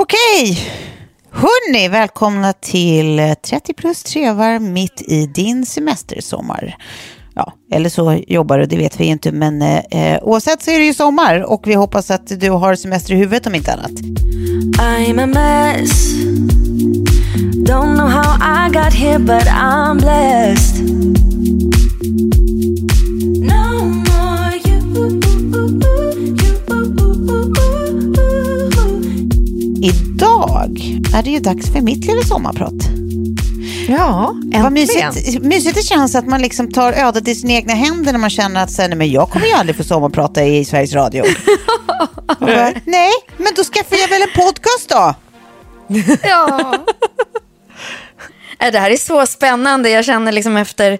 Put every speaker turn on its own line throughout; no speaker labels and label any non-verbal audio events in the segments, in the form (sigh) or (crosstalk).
Okej, hörni, välkomna till 30 plus trevar mitt i din semestersommar. Ja, eller så jobbar du, det vet vi inte, men eh, oavsett så är det ju sommar och vi hoppas att du har semester i huvudet om inte annat.
I'm a mess. Don't know how I got here, but I'm blessed.
Idag är det ju dags för mitt lilla sommarprat.
Ja,
Vad
äntligen.
mysigt, mysigt det känns att man liksom tar ödet i sina egna händer när man känner att nej, men jag kommer ju aldrig få sommarprata i Sveriges Radio. (laughs) Bara, nej, men då skaffar jag väl en podcast då. (laughs)
Ja. Nej, (laughs) Det här är så spännande. Jag känner liksom efter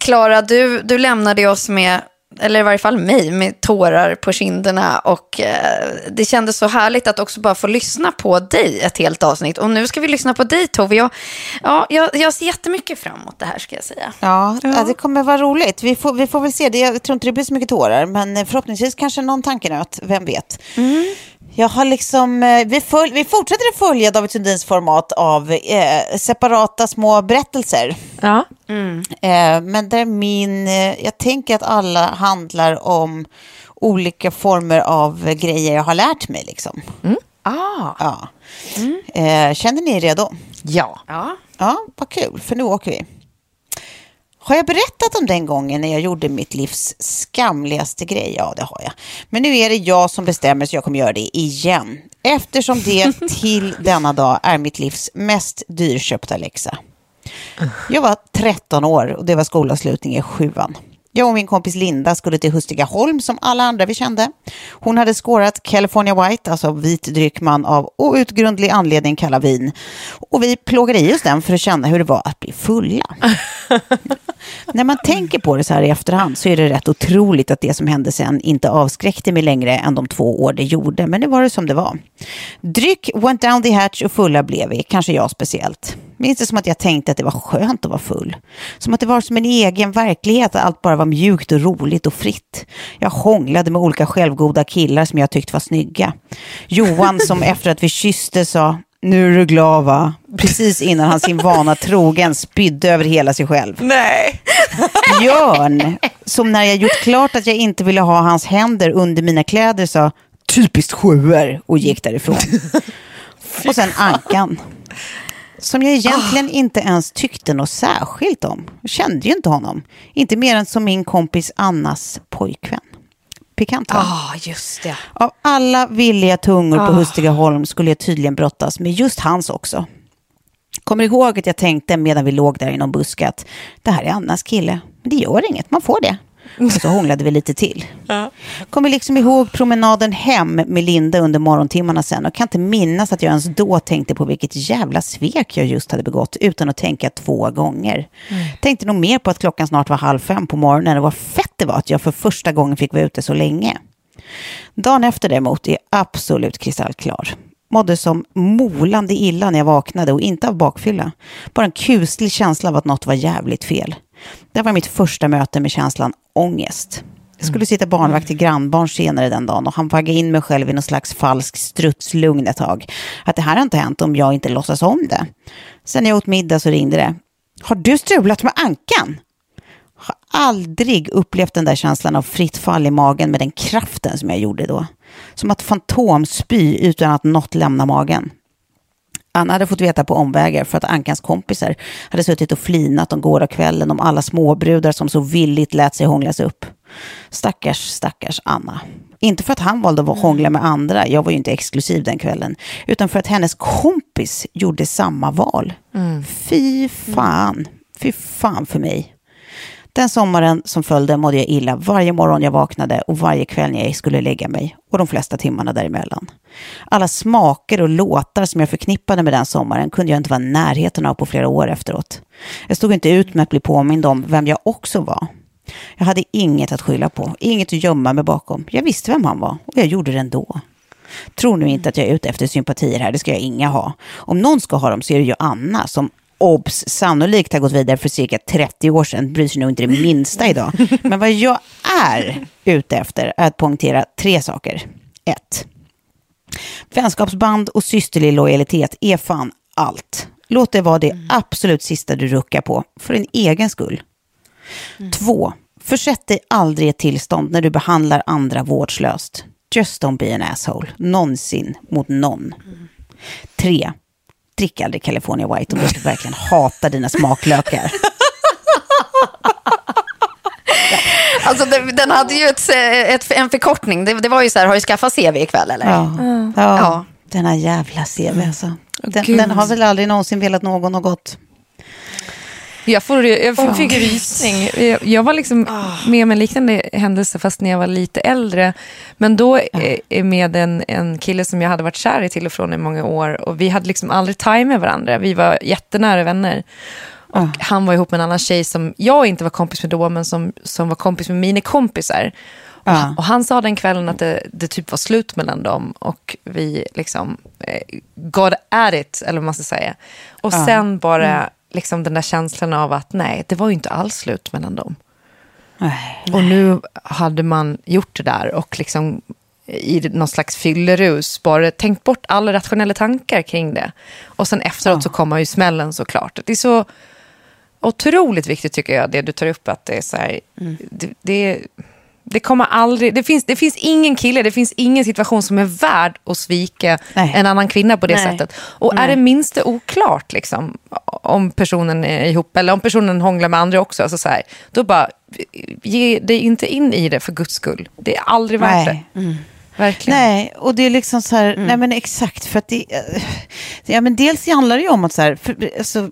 Klara, du, du lämnade oss med, eller i varje fall mig, med tårar på kinderna. Och eh, det kändes så härligt att också bara få lyssna på dig ett helt avsnitt. Och nu ska vi lyssna på dig Tove. Jag, ja, jag, jag ser jättemycket fram emot det här ska jag säga.
Ja, ja. det kommer vara roligt. Vi får, vi får väl se. Det, jag tror inte det blir så mycket tårar, men förhoppningsvis kanske någon tankenöt. Vem vet? Jag har liksom, eh, vi, följ, vi fortsätter att följa David Sundins format av eh, separata små berättelser.
Ja.
Eh, men där min, eh, jag tänker att alla handlar om olika former av grejer jag har lärt mig. Liksom.
Ah.
Ja. Eh, känner ni er redo?
Ja. ja.
Ja, vad kul, för nu åker vi. Har jag berättat om den gången när jag gjorde mitt livs skamligaste grej? Ja, det har jag. Men nu är det jag som bestämmer så jag kommer göra det igen. Eftersom det (laughs) till denna dag är mitt livs mest dyrköpta läxa. Jag var 13 år och det var skolavslutning i sjuan. Jag och min kompis Linda skulle till Hustigaholm som alla andra vi kände. Hon hade skårat California White, alltså vit dryck man av outgrundlig anledning kallar vin. Och vi plågade i oss den för att känna hur det var att bli fulla. (laughs) När man tänker på det så här i efterhand så är det rätt otroligt att det som hände sen inte avskräckte mig längre än de två år det gjorde. Men det var det som det var. Dryck went down the hatch och fulla blev vi, kanske jag speciellt. Minns det som att jag tänkte att det var skönt att vara full. Som att det var som en egen verklighet, att allt bara var mjukt och roligt och fritt. Jag hånglade med olika självgoda killar som jag tyckte var snygga. Johan som (laughs) efter att vi kysste sa nu är du glad va? Precis innan han sin vana trogen spydde över hela sig själv.
Nej.
Björn, som när jag gjort klart att jag inte ville ha hans händer under mina kläder sa typiskt sjuor och gick därifrån. Och sen Ankan, som jag egentligen inte ens tyckte något särskilt om. Jag kände ju inte honom. Inte mer än som min kompis Annas pojkvän. Pikant va?
Ah, just det.
Av alla villiga tungor på Hustigaholm skulle jag tydligen brottas med just hans också. Kommer ihåg att jag tänkte medan vi låg där i någon buske att det här är Annas kille. Men det gör inget, man får det. Och så hånglade vi lite till. Kommer liksom ihåg promenaden hem med Linda under morgontimmarna sen och kan inte minnas att jag ens då tänkte på vilket jävla svek jag just hade begått utan att tänka två gånger. Tänkte nog mer på att klockan snart var halv fem på morgonen och vad fett det var att jag för första gången fick vara ute så länge. Dagen efter däremot är absolut kristallklar. Mådde som molande illa när jag vaknade och inte av bakfylla. Bara en kuslig känsla av att något var jävligt fel. Det var mitt första möte med känslan ångest. Jag skulle sitta barnvakt till grannbarn senare den dagen och han vaggade in mig själv i någon slags falsk strutslugn ett tag. Att det här har inte hänt om jag inte låtsas om det. Sen när jag åt middag så ringde det. Har du strulat med ankan? Har aldrig upplevt den där känslan av fritt fall i magen med den kraften som jag gjorde då. Som att fantomspy utan att något lämna magen. Anna hade fått veta på omvägar för att Ankans kompisar hade suttit och flinat om gårdagskvällen om alla småbrudar som så villigt lät sig hånglas upp. Stackars, stackars Anna. Inte för att han valde att hångla med andra, jag var ju inte exklusiv den kvällen, utan för att hennes kompis gjorde samma val. Fy fan, fy fan för mig. Den sommaren som följde mådde jag illa varje morgon jag vaknade och varje kväll när jag skulle lägga mig och de flesta timmarna däremellan. Alla smaker och låtar som jag förknippade med den sommaren kunde jag inte vara i närheten av på flera år efteråt. Jag stod inte ut med att bli påmind om vem jag också var. Jag hade inget att skylla på, inget att gömma mig bakom. Jag visste vem han var och jag gjorde det ändå. Tro nu inte att jag är ute efter sympatier här, det ska jag inga ha. Om någon ska ha dem så är det ju Anna som obs, sannolikt har gått vidare för cirka 30 år sedan, bryr sig nog inte det minsta idag. (laughs) Men vad jag är ute efter är att poängtera tre saker. Ett. Vänskapsband och systerlig lojalitet är fan allt. Låt det vara det absolut sista du ruckar på, för din egen skull. Två. Försätt dig aldrig i ett tillstånd när du behandlar andra vårdslöst. Just don't be an asshole. Någonsin mot någon. Tre. Drick aldrig California White om du verkligen hatar dina smaklökar.
Alltså den hade ju ett, ett, en förkortning. Det, det var ju så här, har du skaffat CV ikväll eller?
Ja, ja.
Ja.
denna jävla CV alltså. Den, den har väl aldrig någonsin velat någon något gott.
Jag, får, jag fick rysning. Jag, jag var liksom med om en liknande händelse fast när jag var lite äldre. Men då eh, med en, en kille som jag hade varit kär i till och från i många år. Och vi hade liksom aldrig time med varandra. Vi var jättenära vänner. Och han var ihop med en annan tjej som jag inte var kompis med då, men som, som var kompis med mina kompisar. Och,
Ja.
och han sa den kvällen att det, det typ var slut mellan dem. Och vi liksom eh, got at it, eller vad man ska säga. Och sen bara liksom den där känslan av att nej, det var ju inte alls slut mellan dem.
Nej.
Och nu hade man gjort det där och liksom i någon slags fyllerus bara tänkt bort alla rationella tankar kring det. Och sen efteråt så kommer ju smällen såklart. Det är så otroligt viktigt tycker jag, det du tar upp, att det är så här, det, det, det kommer aldrig, det finns, det finns ingen kille, det finns ingen situation som är värd att svika
Nej.
en annan kvinna på det
Nej.
sättet. Och är det minsta oklart liksom, om personen är ihop, eller om personen hånglar med andra också, alltså så här, då bara, ge dig inte in i det för guds skull. Det är aldrig värt
Nej.
det. Verkligen.
Nej, och det är liksom så här, nej men exakt, för att det, eh, ja men dels handlar det ju om att så här, för, alltså,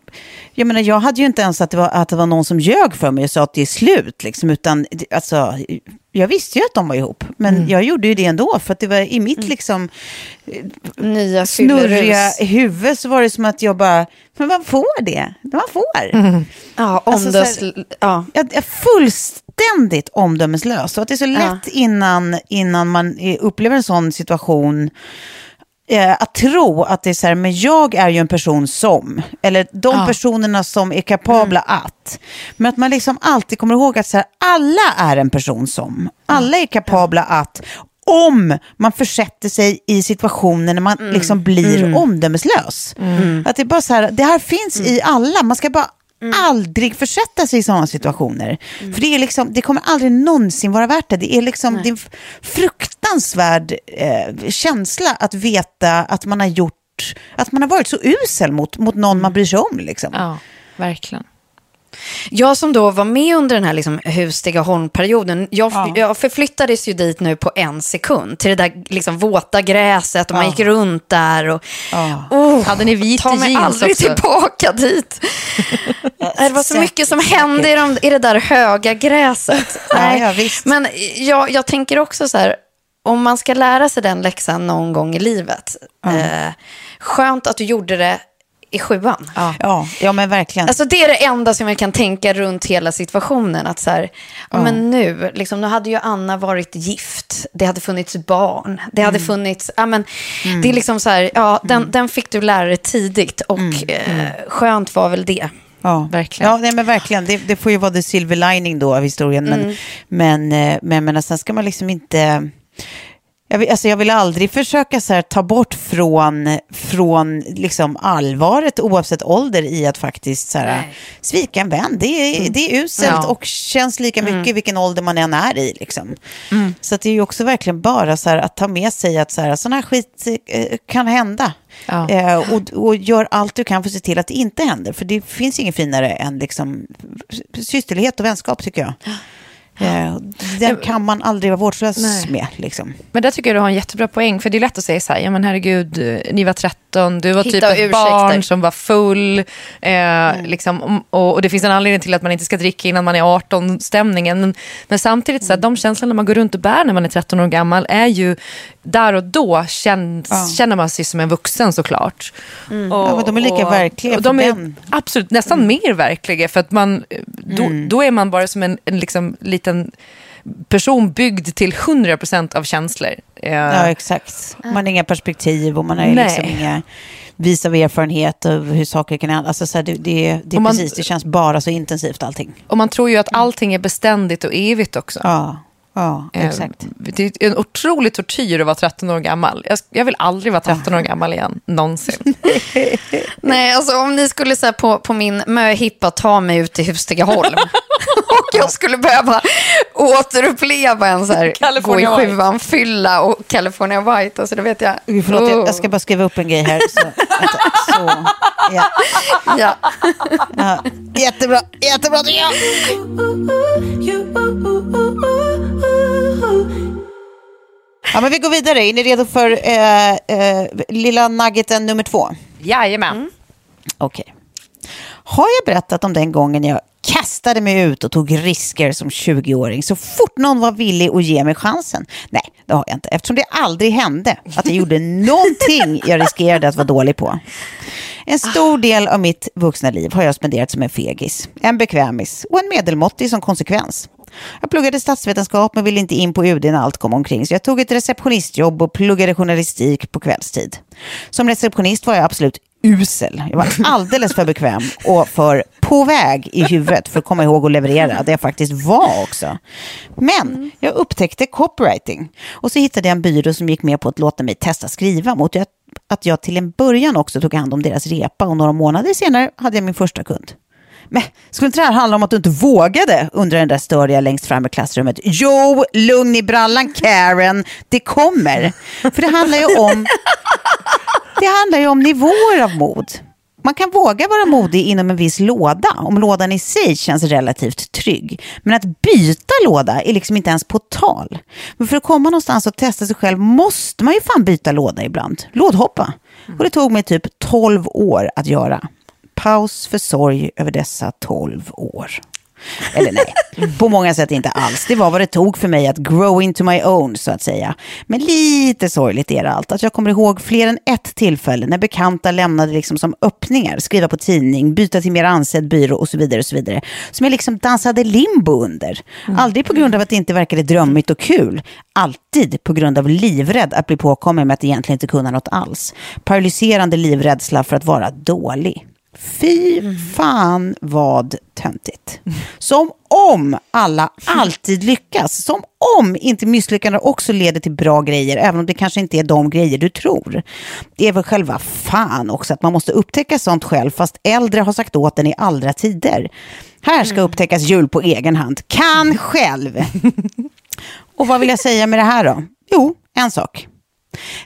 jag menar jag hade ju inte ens att det var, att det var någon som ljög för mig och sa att det är slut, liksom, utan det- alltså, jag visste ju att de var ihop, men jag gjorde ju det ändå, för att det var i mitt liksom
Nya
snurriga huvud så var det som att jag bara, men man får det, man får.
Ja,
Alltså,
omdös...
så här-
ja.
Jag är fullständigt omdömeslös. Och att det är så lätt innan, innan man upplever en sån situation eh, att tro att det är så här, men jag är ju en person som, eller de personerna som är kapabla att. Men att man liksom alltid kommer ihåg att så här, alla är en person som. Alla är kapabla att, om man försätter sig i situationer när man liksom blir omdömeslös. Att det bara så här, det här finns i alla, man ska bara aldrig försätta sig i sådana situationer. För det, är liksom, det kommer aldrig någonsin vara värt det. Det är, liksom, en f- fruktansvärd eh, känsla att veta att man har gjort, att man har varit så usel mot, mot någon man bryr sig om. Liksom.
Ja, verkligen.
Jag som då var med under den här liksom Hustigaholm-perioden, jag,
Ja.
jag förflyttades ju dit nu på en sekund, till det där liksom våta gräset och man
Ja.
gick runt där. Och,
Ja.
oh,
Hade ni vit
ta mig aldrig
också?
tillbaka dit. (laughs) det var så mycket som hände i, de, i det där höga gräset. (laughs) Nej. Men jag, jag tänker också så här, om man ska lära sig den läxan någon gång i livet, eh, skönt att du gjorde det i sjuan.
Ja, ja, men verkligen.
Alltså det är det enda som jag kan tänka runt hela situationen. Att så här, ja. men nu, liksom, nu hade ju Anna varit gift, det hade funnits barn, det hade
Mm.
funnits, ja men det är liksom så här, ja den, den fick du lära dig tidigt och
Mm.
eh, skönt var väl det.
Ja,
Verkligen.
Ja, nej, men verkligen. Det, det får ju vara the silver lining då av historien. Men,
Mm.
men, eh, men, men sen ska man liksom inte... Jag vill, alltså jag vill aldrig försöka så här, ta bort från, från liksom allvaret oavsett ålder i att faktiskt så här, svika en vän. Det är, det är uselt
Ja.
och känns lika mycket vilken ålder man än är i. Liksom. Så att det är ju också verkligen bara så här, att ta med sig att så här, sån här skit eh, kan hända.
Ja.
Eh, och, och gör allt du kan för att se till att det inte händer. För det finns inget finare än liksom, systerlighet och vänskap tycker jag. Eh, den kan man aldrig vara vårdslös
Nej.
med. Liksom.
Men där tycker jag du har en jättebra poäng. För det är lätt att säga så här, ja men herregud, ni var 13, du var
Hitta
typ ett
ursäkter.
barn som var full. Eh, liksom, om- och, och det finns en anledning till att man inte ska dricka innan man är 18-stämningen. Men, men samtidigt, så här, de känslorna man går runt och bär när man är 13 år gammal är ju, där och då känns,
Ja.
känner man sig som en vuxen såklart. Och,
Ja, men de är lika verkliga
Och de är
den.
absolut nästan mer verkliga. För att man, då,
Mm.
då är man bara som en, en liksom, liten person byggd till 100% av känslor. Eh,
Ja, exakt. Man har inga perspektiv och man har liksom inga vis av erfarenhet av hur saker kan hända. Alltså, så här, det, det, det, är
Och man-
precis, det känns bara så intensivt allting.
Och man tror ju att allting är beständigt och evigt också.
Ja, ja
Eh,
exakt.
Det är en otrolig tortyr att vara 13 år gammal. Jag, vill aldrig vara 13 år gammal igen, någonsin. (laughs)
Nej, alltså om ni skulle så på, på min möhippa ta mig ut till Hustigaholm (laughs) och jag skulle behöva återuppleva en så här, gå i
California White.
sjuan, fylla och California White, alltså det vet jag.
Förlåt, jag,
Oh.
jag ska bara skriva upp en grej här. Så, vänta, så, ja.
Ja.
Ja, jättebra, jättebra tycker jag. Ja, men vi går vidare. Är ni redo för eh, eh, lilla nuggeten nummer två?
Jajamän.
Okej. Har jag berättat om den gången jag kastade mig ut och tog risker som 20-åring så fort någon var villig att ge mig chansen? Nej, det har jag inte. Eftersom det aldrig hände att jag gjorde någonting jag riskerade att vara dålig på. En stor del av mitt vuxna liv har jag spenderat som en fegis, en bekvämis och en medelmåttig som konsekvens. Jag pluggade statsvetenskap men ville inte in på UD när allt kom omkring så jag tog ett receptionistjobb och pluggade journalistik på kvällstid. Som receptionist var jag absolut usel. Jag var alldeles för bekväm och för på väg i huvudet för att komma ihåg att leverera, det jag faktiskt var också. Men jag upptäckte copywriting och så hittade jag en byrå som gick med på att låta mig testa skriva mot att- att jag till en början också tog hand om deras repa och några månader senare hade jag min första kund. Men skulle inte det här handla om att du inte vågade undrar den där störiga längst fram i klassrummet? Jo, lugn i brallan Karen, det kommer. För det handlar ju om, det handlar ju om nivåer av mod. Man kan våga vara modig inom en viss låda om lådan i sig känns relativt trygg. Men att byta låda är liksom inte ens på tal. Men för att komma någonstans och testa sig själv måste man ju fan byta låda ibland. Lådhoppa. Och det tog mig typ 12 år att göra. Paus för sorg över dessa 12 år. Eller nej, på många sätt inte alls. Det var vad det tog för mig att grow into my own, så att säga. Men lite sorgligt är det allt. Att jag kommer ihåg fler än ett tillfälle när bekanta lämnade liksom som öppningar, skriva på tidning, byta till mer ansedd byrå och så vidare. och så vidare. Som jag liksom dansade limbo under. Aldrig på grund av att det inte verkade drömmigt och kul. Alltid på grund av livrädd att bli påkommen med att egentligen inte kunna något alls. Paralyserande livrädsla för att vara dålig. Fy fan vad töntigt. Som om alla alltid lyckas. Som om inte misslyckanden också leder till bra grejer, även om det kanske inte är de grejer du tror. Det är väl själva fan också att man måste upptäcka sånt själv, fast äldre har sagt åt en i allra tider. Här ska upptäckas jul på egen hand. Kan själv. (laughs) Och vad vill jag säga med det här då? Jo, en sak.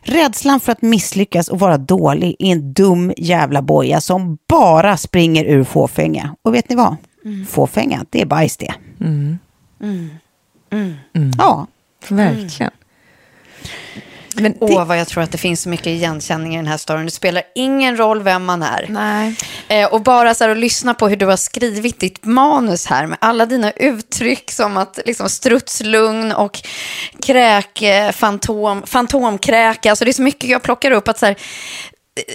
Rädslan för att misslyckas och vara dålig är en dum jävla boja som bara springer ur fåfänga. Och vet ni vad? mm. fåfänga. Det är bajs det. Mm.
Mm. Ja. Verkligen.
Men det... Åh, vad jag tror att det finns så mycket igenkänning i den här storyn. Det spelar ingen roll vem man är.
Nej.
Eh, och bara så här att lyssna på hur du har skrivit ditt manus här med alla dina uttryck som att liksom strutslugn och kräk, eh, fantom, fantomkräka. Alltså det är så mycket jag plockar upp. att så här,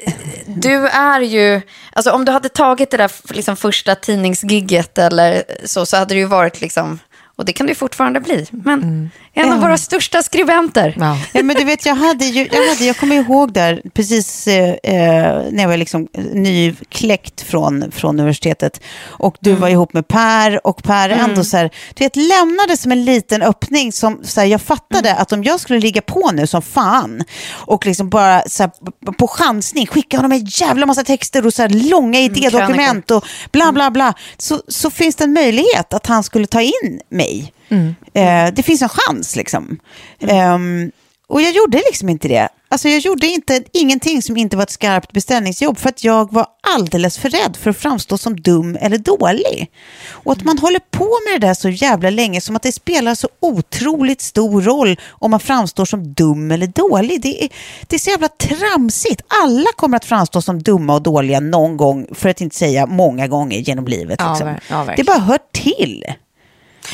eh, du är ju, alltså om du hade tagit det där liksom första tidningsgigget eller så, så hade det ju varit liksom och det kan det fortfarande bli. Men mm. En av våra största skribenter.
Ja. ja. men du vet, jag, hade ju, jag, hade, jag kommer ihåg där, precis eh, eh när jag var liksom nykläckt från, från universitetet. Och du mm. var ihop med Per och Per mm. ändå så här, du vet, lämnade som en liten öppning som så här, jag fattade mm. att om jag skulle ligga på nu som fan och liksom bara så här, på chansning skicka honom en jävla massa texter och så här, långa mm, idédokument och bla bla bla. Så, så finns det en möjlighet att han skulle ta in mig mig. Mm. Eh, det finns en chans liksom. Mm. Eh, och jag gjorde liksom inte det. Alltså jag gjorde inte, ingenting som inte var ett skarpt beställningsjobb för att jag var alldeles för rädd för att framstå som dum eller dålig. Och att man håller på med det där så jävla länge som att det spelar så otroligt stor roll om man framstår som dum eller dålig. Det är, det är så jävla tramsigt. Alla kommer att framstå som dumma och dåliga någon gång, för att inte säga många gånger genom livet. Liksom. Ja, ja, det bara hör till.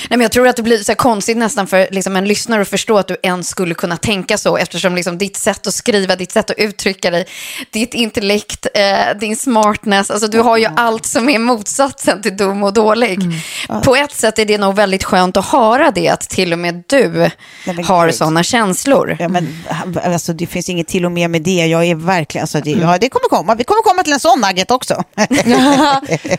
Nej, men jag tror att det blir så konstigt nästan för liksom, en lyssnare att förstå att du ens skulle kunna tänka så eftersom liksom, ditt sätt att skriva, ditt sätt att uttrycka dig, ditt intellekt, eh, din smartness, alltså du har ju allt som är motsatsen till dum och dålig. Mm. På ett sätt är det nog väldigt skönt att höra det, att till och med du Nej, har sådana känslor.
Ja, men, alltså, det finns inget till och med med det, jag är verkligen, alltså, det, ja, det kommer komma, vi kommer komma till en sån nugget också. (laughs)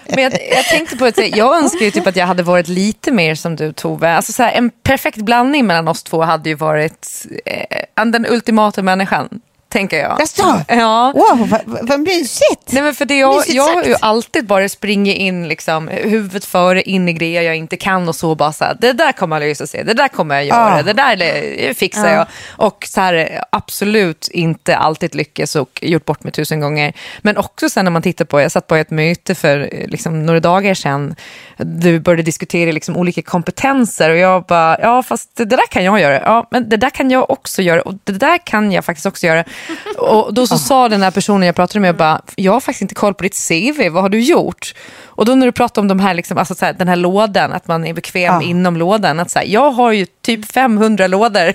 men jag, jag tänkte på att jag önskar ju typ att jag hade varit lite mer som du Tove. Alltså så här, en perfekt blandning mellan oss två hade ju varit eh, den ultimata människan tänker jag.
Jaså?
Ja.
Wow, vad, vad mysigt.
Nej, men för det jag, jag har ju alltid bara springit in liksom, huvudet före in i grejer jag inte kan och så bara så här, det där kommer jag lösa sig, det där kommer jag göra, ah. det där fixar ah. jag. Och så här, absolut inte alltid lyckats och gjort bort mig tusen gånger. Men också sen när man tittar på, jag satt på ett möte för liksom, några dagar sedan, du började diskutera liksom, olika kompetenser och jag bara, ja fast det där kan jag göra, ja men det där kan jag också göra och det där kan jag faktiskt också göra. Och då så sa den här personen jag pratade med, jag bara, jag har faktiskt inte koll på ditt CV, vad har du gjort? Och då när du pratar om de här, liksom, alltså så här, den här lådan, att man är bekväm ja. inom lådan, att så här, jag har ju typ 500 lådor.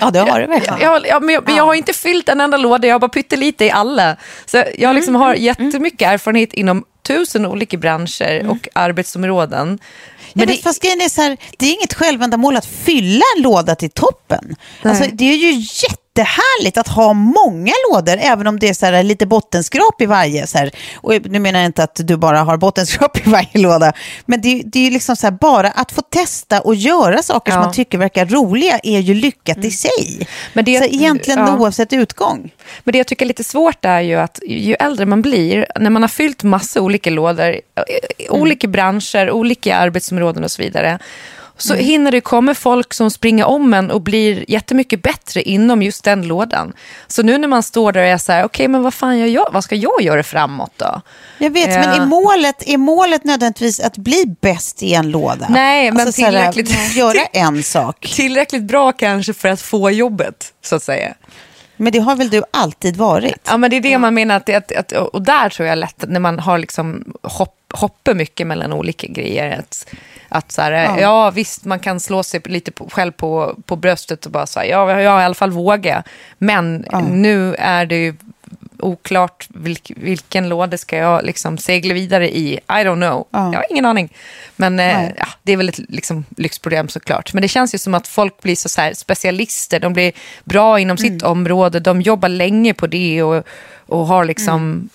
Ja, det har du verkligen.
Jag, jag, men jag, ja. jag, har inte fyllt en enda låda, jag har bara pyttelite i alla. Så jag liksom har mm. jättemycket erfarenhet inom tusen olika branscher mm. och arbetsområden.
Men det, fast grejen är så här, det är inget självändamål att fylla en låda till toppen. Alltså, det är ju jätte jättehärligt att ha många lådor, även om det är så här lite bottenskrap i varje. Så här. Och nu menar jag inte att du bara har bottenskrap (laughs) i varje låda, men det, det är ju liksom så här, bara att få testa och göra saker ja. som man tycker verkar roliga är ju lyckat mm. i sig. Men det, så egentligen ja. oavsett utgång.
Men det jag tycker är lite svårt är ju att ju äldre man blir, när man har fyllt massa olika lådor, mm. olika branscher, olika arbetsområden och så vidare, så mm. hinner det komma folk som springer om en och blir jättemycket bättre inom just den lådan. Så nu när man står där och är så här, okej okay, men vad fan gör jag? Vad ska jag göra framåt då?
Jag vet, uh, men är målet, är målet nödvändigtvis att bli bäst i en låda?
Nej, men alltså, tillräckligt...
Här, göra (laughs) en sak.
Tillräckligt bra kanske för att få jobbet, så att säga.
Men det har väl du alltid varit?
Ja, men det är det man menar. Att, att, att och där tror jag lätt, när man har liksom hopp, hoppar mycket mellan olika grejer, att att så här, ja. ja. visst, man kan slå sig lite på, själv på, på bröstet och bara säga ja, jag har i alla fall vågat. Men ja. nu är det ju oklart vilk, vilken låda ska jag liksom segla vidare i. I don't know. Ja. Jag har ingen aning. Men eh, ja, det är väl ett liksom, lyxproblem såklart. Men det känns ju som att folk blir så, så här, specialister. De blir bra inom mm. sitt område. De jobbar länge på det och, och har liksom mm.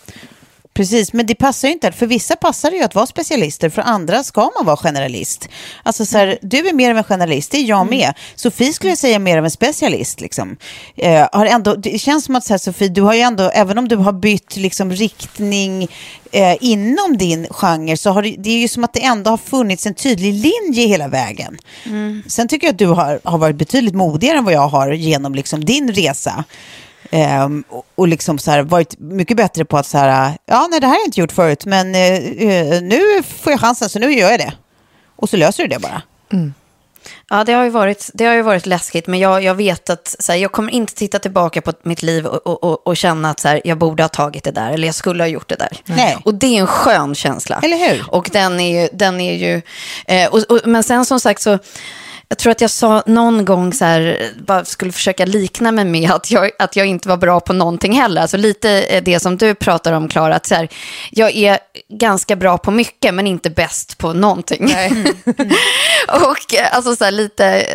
Precis, men det passar ju inte. För vissa passar det ju att vara specialister, för andra ska man vara generalist. Alltså så här, du är mer av en generalist, det är jag mm. med. Sofie skulle jag säga mer av en specialist. Liksom. Eh, har ändå, det känns som att så här, Sofie, du har ju ändå, även om du har bytt liksom, riktning eh, inom din genre, så har det, det är ju som att det ändå har funnits en tydlig linje hela vägen. Mm. Sen tycker jag att du har, har varit betydligt modigare än vad jag har genom liksom, din resa. Ehm, och, liksom så här, varit mycket bättre på att så här, ja nej det här har jag inte gjort förut, men eh, nu får jag chansen så nu gör jag det. Och så löser du det bara.
Ja, det har ju varit, det har ju varit läskigt, men jag, jag vet att så här, jag kommer inte titta tillbaka på mitt liv och, och, och, och känna att så här, jag borde ha tagit det där, eller jag skulle ha gjort det där.
Nej.
Och det är en skön känsla.
Eller hur?
Och den är ju, den är ju eh, och, och, men sen som sagt så, jag tror att jag sa någon gång så här, bara skulle försöka likna mig med att jag, att jag inte var bra på någonting heller. Alltså lite det som du pratar om, Klara, att så här, jag är ganska bra på mycket, men inte bäst på någonting. (laughs) och eh, alltså så här, lite,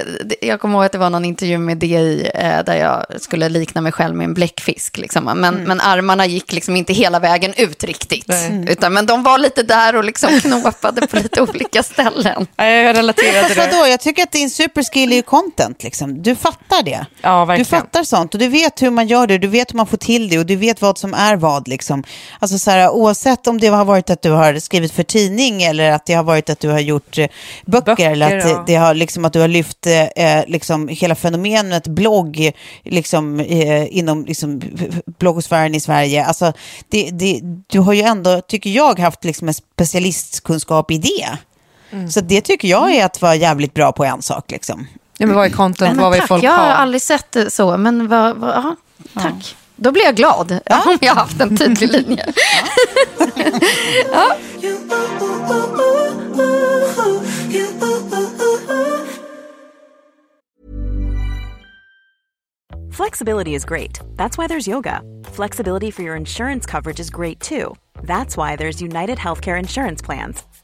jag kommer ihåg att det var någon intervju med DI eh, där jag skulle likna mig själv med en bläckfisk. Liksom. Men, men armarna gick liksom inte hela vägen ut riktigt. Utan, men de var lite där och liksom (laughs) knåpade på lite olika ställen.
Ja, Jag
Fast
det.
vadå, jag tycker att din superskill är ju content. Liksom. Du fattar det.
Ja,
du
verkligen.
fattar sånt och du vet hur man gör det, du vet hur man får till det och du vet vad som är vad. Liksom. Alltså, så här, oavsett om det har varit att du har skrivit för tidning eller att det har varit att du har gjort eh, böcker,
Böcker,
eller att,
ja.
det, har, liksom, att du har lyft eh, liksom, hela fenomenet blogg liksom, eh, inom liksom, bloggsfären i Sverige. Alltså, det, det, du har ju ändå, tycker jag, haft liksom, en specialistkunskap i det.
Mm.
Så det tycker jag är att vara jävligt bra på en sak. Liksom.
Ja, men vad är content?
Men
vad vill folk
jag har
ha?
aldrig sett det så, men vad, vad, ja, tack. Då blir jag glad (laughs) om jag har haft en tydlig linje. (laughs)
Flexibility is great. That's why there's yoga. Flexibility for your insurance coverage is great too. That's why there's United Healthcare Insurance Plans.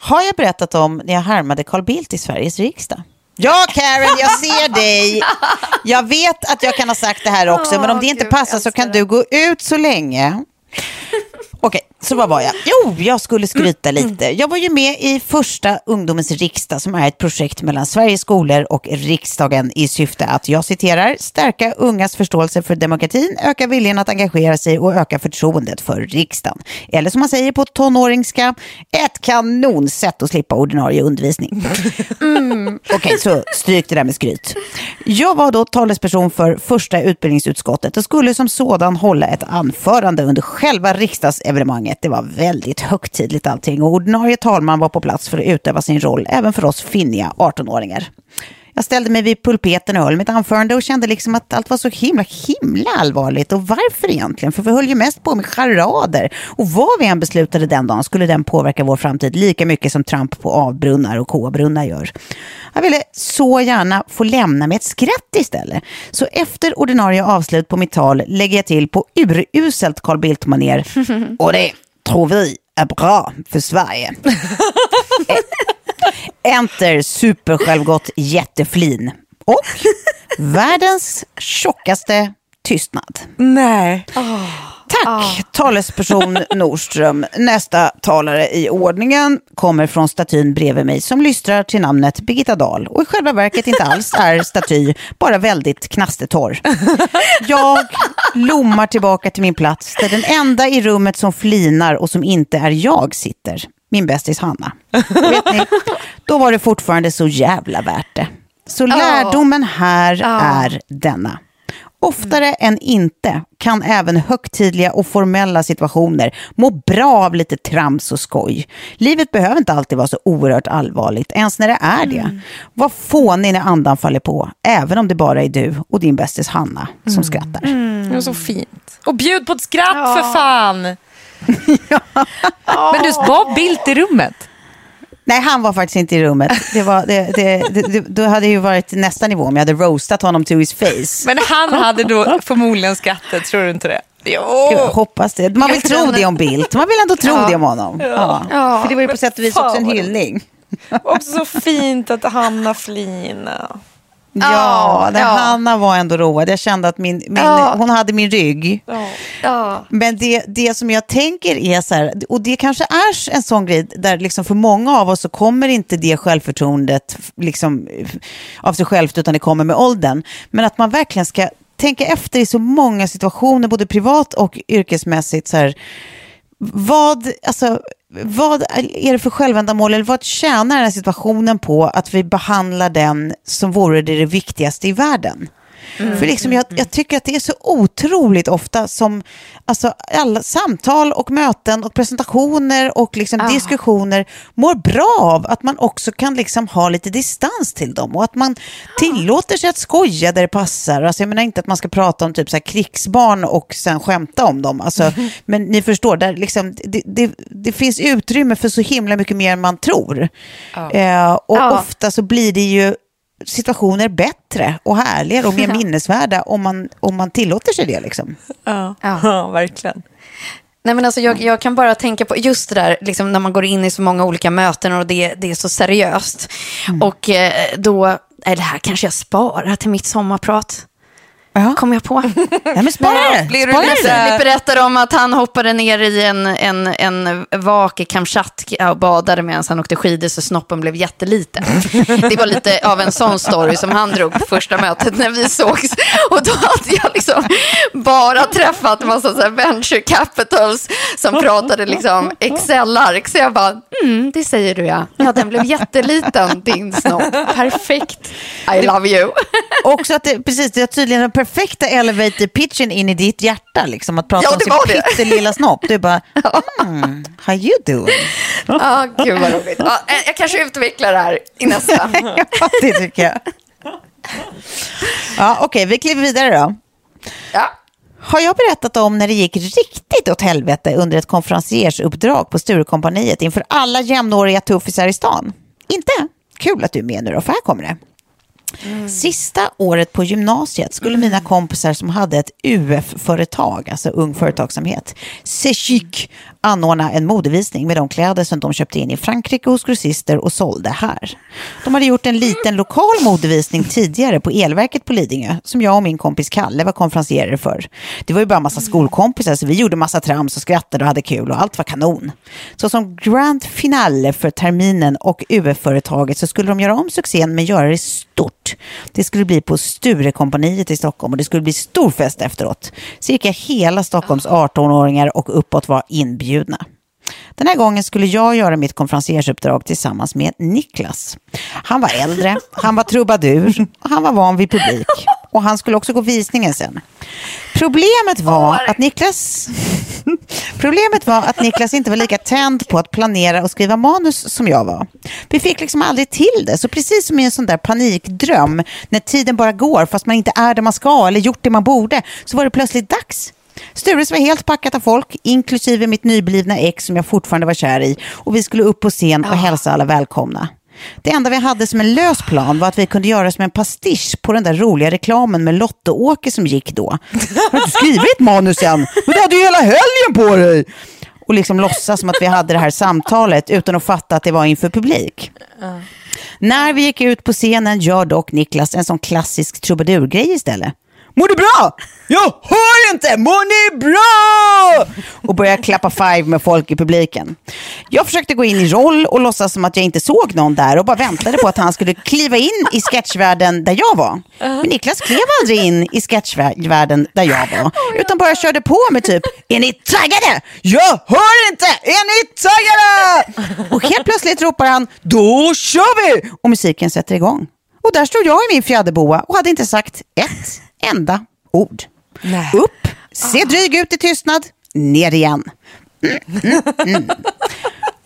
Har jag berättat om när jag härmade Carl Bildt i Sveriges riksdag? Ja, Karen, jag ser dig. Jag vet att jag kan ha sagt det här också, men om det inte passar så kan du gå ut så länge. Okej, så vad var jag? Jo, jag skulle skryta lite. Jag var ju med i första Ungdomens riksdag som är ett projekt mellan Sveriges skolor och riksdagen i syfte att, jag citerar, stärka ungas förståelse för demokratin, öka viljan att engagera sig och öka förtroendet för riksdagen. Eller som man säger på tonåringska, ett kanonsätt att slippa ordinarie undervisning. (laughs) Okej, så stryk det där med skryt. Jag var då talesperson för första utbildningsutskottet och skulle som sådan hålla ett anförande under själva riksdagsevenemanget. Det var väldigt högtidligt allting och ordinarie talman var på plats för att utöva sin roll även för oss finniga 18-åringar. Jag ställde mig vid pulpeten och höll mitt anförande och kände liksom att allt var så himla, himla allvarligt. Och varför egentligen? För vi höll ju mest på med charader. Och vad vi än beslutade den dagen skulle den påverka vår framtid lika mycket som Trump på avbrunnar och K-brunnar gör. Jag ville så gärna få lämna med ett skratt istället. Så efter ordinarie avslut på mitt tal lägger jag till på uruselt Carl Bildt-manér. (laughs) Och det tror vi är bra för Sverige. (laughs) Enter supersjälvgott jätteflin. Och (laughs) världens tjockaste tystnad.
Nej.
Tack, talesperson (laughs) Nordström. Nästa talare i ordningen kommer från statyn bredvid mig som lystrar till namnet Birgitta Dahl och i själva verket inte alls är staty, bara väldigt knastertorr. Jag lommar tillbaka till min plats där den enda i rummet som flinar och som inte är jag sitter. Min bästis Hanna. Ni, då var det fortfarande så jävla värt det. Så lärdomen här är denna. Oftare än inte kan även högtidliga och formella situationer må bra av lite trams och skoj. Livet behöver inte alltid vara så oerhört allvarligt, ens när det är det. Mm. Var fånig när andan faller på, även om det bara är du och din bästis Hanna som mm. skrattar.
Mm. Det var så fint. Och bjud på ett skratt ja. för fan! (laughs) ja. Men du, var Bildt i rummet?
Nej, han var faktiskt inte i rummet. Det var, det, det, det, då hade ju varit nästa nivå om jag hade roastat honom to his face. (laughs)
Men han hade då förmodligen skrattat, tror du inte det?
Jo. Jag hoppas det. Man vill tro det om Bildt. Man vill ändå tro ja. det om honom. Ja. ja. För det var ju på sätt och vis också en hyllning.
Också så fint att Hanna flina.
Ja, ja. Hanna var ändå road. Jag kände att min, min ja. hon hade min rygg. Ja. Men det, det som jag tänker är så här, och det kanske är en sån grej där liksom för många av oss så kommer inte det självförtroendet liksom av sig självt utan det kommer med åldern. Men att man verkligen ska tänka efter i så många situationer, både privat och yrkesmässigt. Så här, vad, alltså, vad är det för självändamål eller vad tjänar den här situationen på att vi behandlar den som vore det det viktigaste i världen? Mm. För liksom jag, jag, tycker att det är så otroligt ofta som alltså, alla samtal och möten och presentationer och liksom ah. diskussioner mår bra av att man också kan liksom ha lite distans till dem och att man ah. tillåter sig att skoja där det passar. Alltså, jag menar inte att man ska prata om typ så här krigsbarn och sen skämta om dem. Alltså. (laughs) Men ni förstår, där liksom, det, det, det, finns utrymme för så himla mycket mer än man tror. Ah. Eh, och ofta så blir det ju situationer bättre och härligare och mer (laughs) minnesvärda om man, om man tillåter sig det. Liksom.
Ja, ja. verkligen.
Nej, men alltså, jag, jag, kan bara tänka på just det där liksom, när man går in i så många olika möten och det, det är så seriöst. Mm. Och eh, då, är det här kanske jag sparar till mitt sommarprat. Ja. Kom jag på. (laughs)
Ja, men spara det.
Blir du lite... Filip berättade om att han hoppade ner i en, en, en vak i Kamchatka och badade medan han åkte skidor så snoppen blev jätteliten. Det var lite av en sån story som han drog på första mötet när vi sågs. Och då hade jag liksom bara träffat en massa så här venture capitals som pratade liksom Excel-ark. Så jag bara, mm, det säger du ja. Ja, den blev jätteliten, din snopp. Perfekt. I love you.
Också att det, precis, det är tydligen perfekta elevator pitchen in i ditt hjärta, liksom att prata
ja,
om sin pyttelilla snopp. Du bara, (laughs) mm, how you doing?
Ja, oh, gud vad roligt. Ja, jag kanske utvecklar det här i nästa. (laughs)
ja, det tycker jag. Ja, Okej, okay, vi kliver vidare då.
Ja.
Har jag berättat om när det gick riktigt åt helvete under ett konferenciersuppdrag på Sturecompagniet inför alla jämnåriga tuffisar i stan? Inte? Kul att du är med nu då, för här kommer det. Mm. Sista året på gymnasiet skulle mm. mina kompisar som hade ett UF-företag, alltså Ung Företagsamhet, Sechic, anordna en modevisning med de kläder som de köpte in i Frankrike hos grossister och sålde här. De hade gjort en liten lokal modevisning tidigare på Elverket på Lidingö som jag och min kompis Kalle var konferencierer för. Det var ju bara massa skolkompisar så vi gjorde massa trams och skrattade och hade kul och allt var kanon. Så som grand finale för terminen och UF-företaget så skulle de göra om succén men göra det stort. Det skulle bli på Sturekompaniet i Stockholm och det skulle bli stor fest efteråt. Cirka hela Stockholms 18-åringar och uppåt var inbjudna. Den här gången skulle jag göra mitt konferenciersuppdrag tillsammans med Niklas. Han var äldre, han var trubadur och han var van vid publik. Och han skulle också gå visningen sen. Problemet var att Niklas... Problemet var att Niklas inte var lika tänd på att planera och skriva manus som jag var. Vi fick liksom aldrig till det, så precis som i en sån där panikdröm, när tiden bara går fast man inte är där man ska eller gjort det man borde, så var det plötsligt dags. Stures var helt packat av folk, inklusive mitt nyblivna ex som jag fortfarande var kär i. Och vi skulle upp på scen och hälsa alla välkomna. Det enda vi hade som en lös plan var att vi kunde göra som en pastisch på den där roliga reklamen med Lotte-Åke som gick då. Har du skrivit manus än? Men du hade ju hela helgen på dig! Och liksom låtsas som att vi hade det här samtalet utan att fatta att det var inför publik. Uh. När vi gick ut på scenen gör dock Niklas en sån klassisk trubadurgrej istället. Mår du bra? Jag hör inte! Mår ni bra? Och börjar klappa five med folk i publiken. Jag försökte gå in i roll och låtsas som att jag inte såg någon där och bara väntade på att han skulle kliva in i sketchvärlden där jag var. Men Niklas klev aldrig in i sketchvärlden där jag var, utan bara körde på med typ, är ni taggade? Jag hör inte! Är ni taggade? Och helt plötsligt ropar han, då kör vi! Och musiken sätter igång. Och där stod jag i min fjäderboa och hade inte sagt ett enda ord.
Nej.
Upp, se dryg ut i tystnad, ner igen. Mm, mm, mm.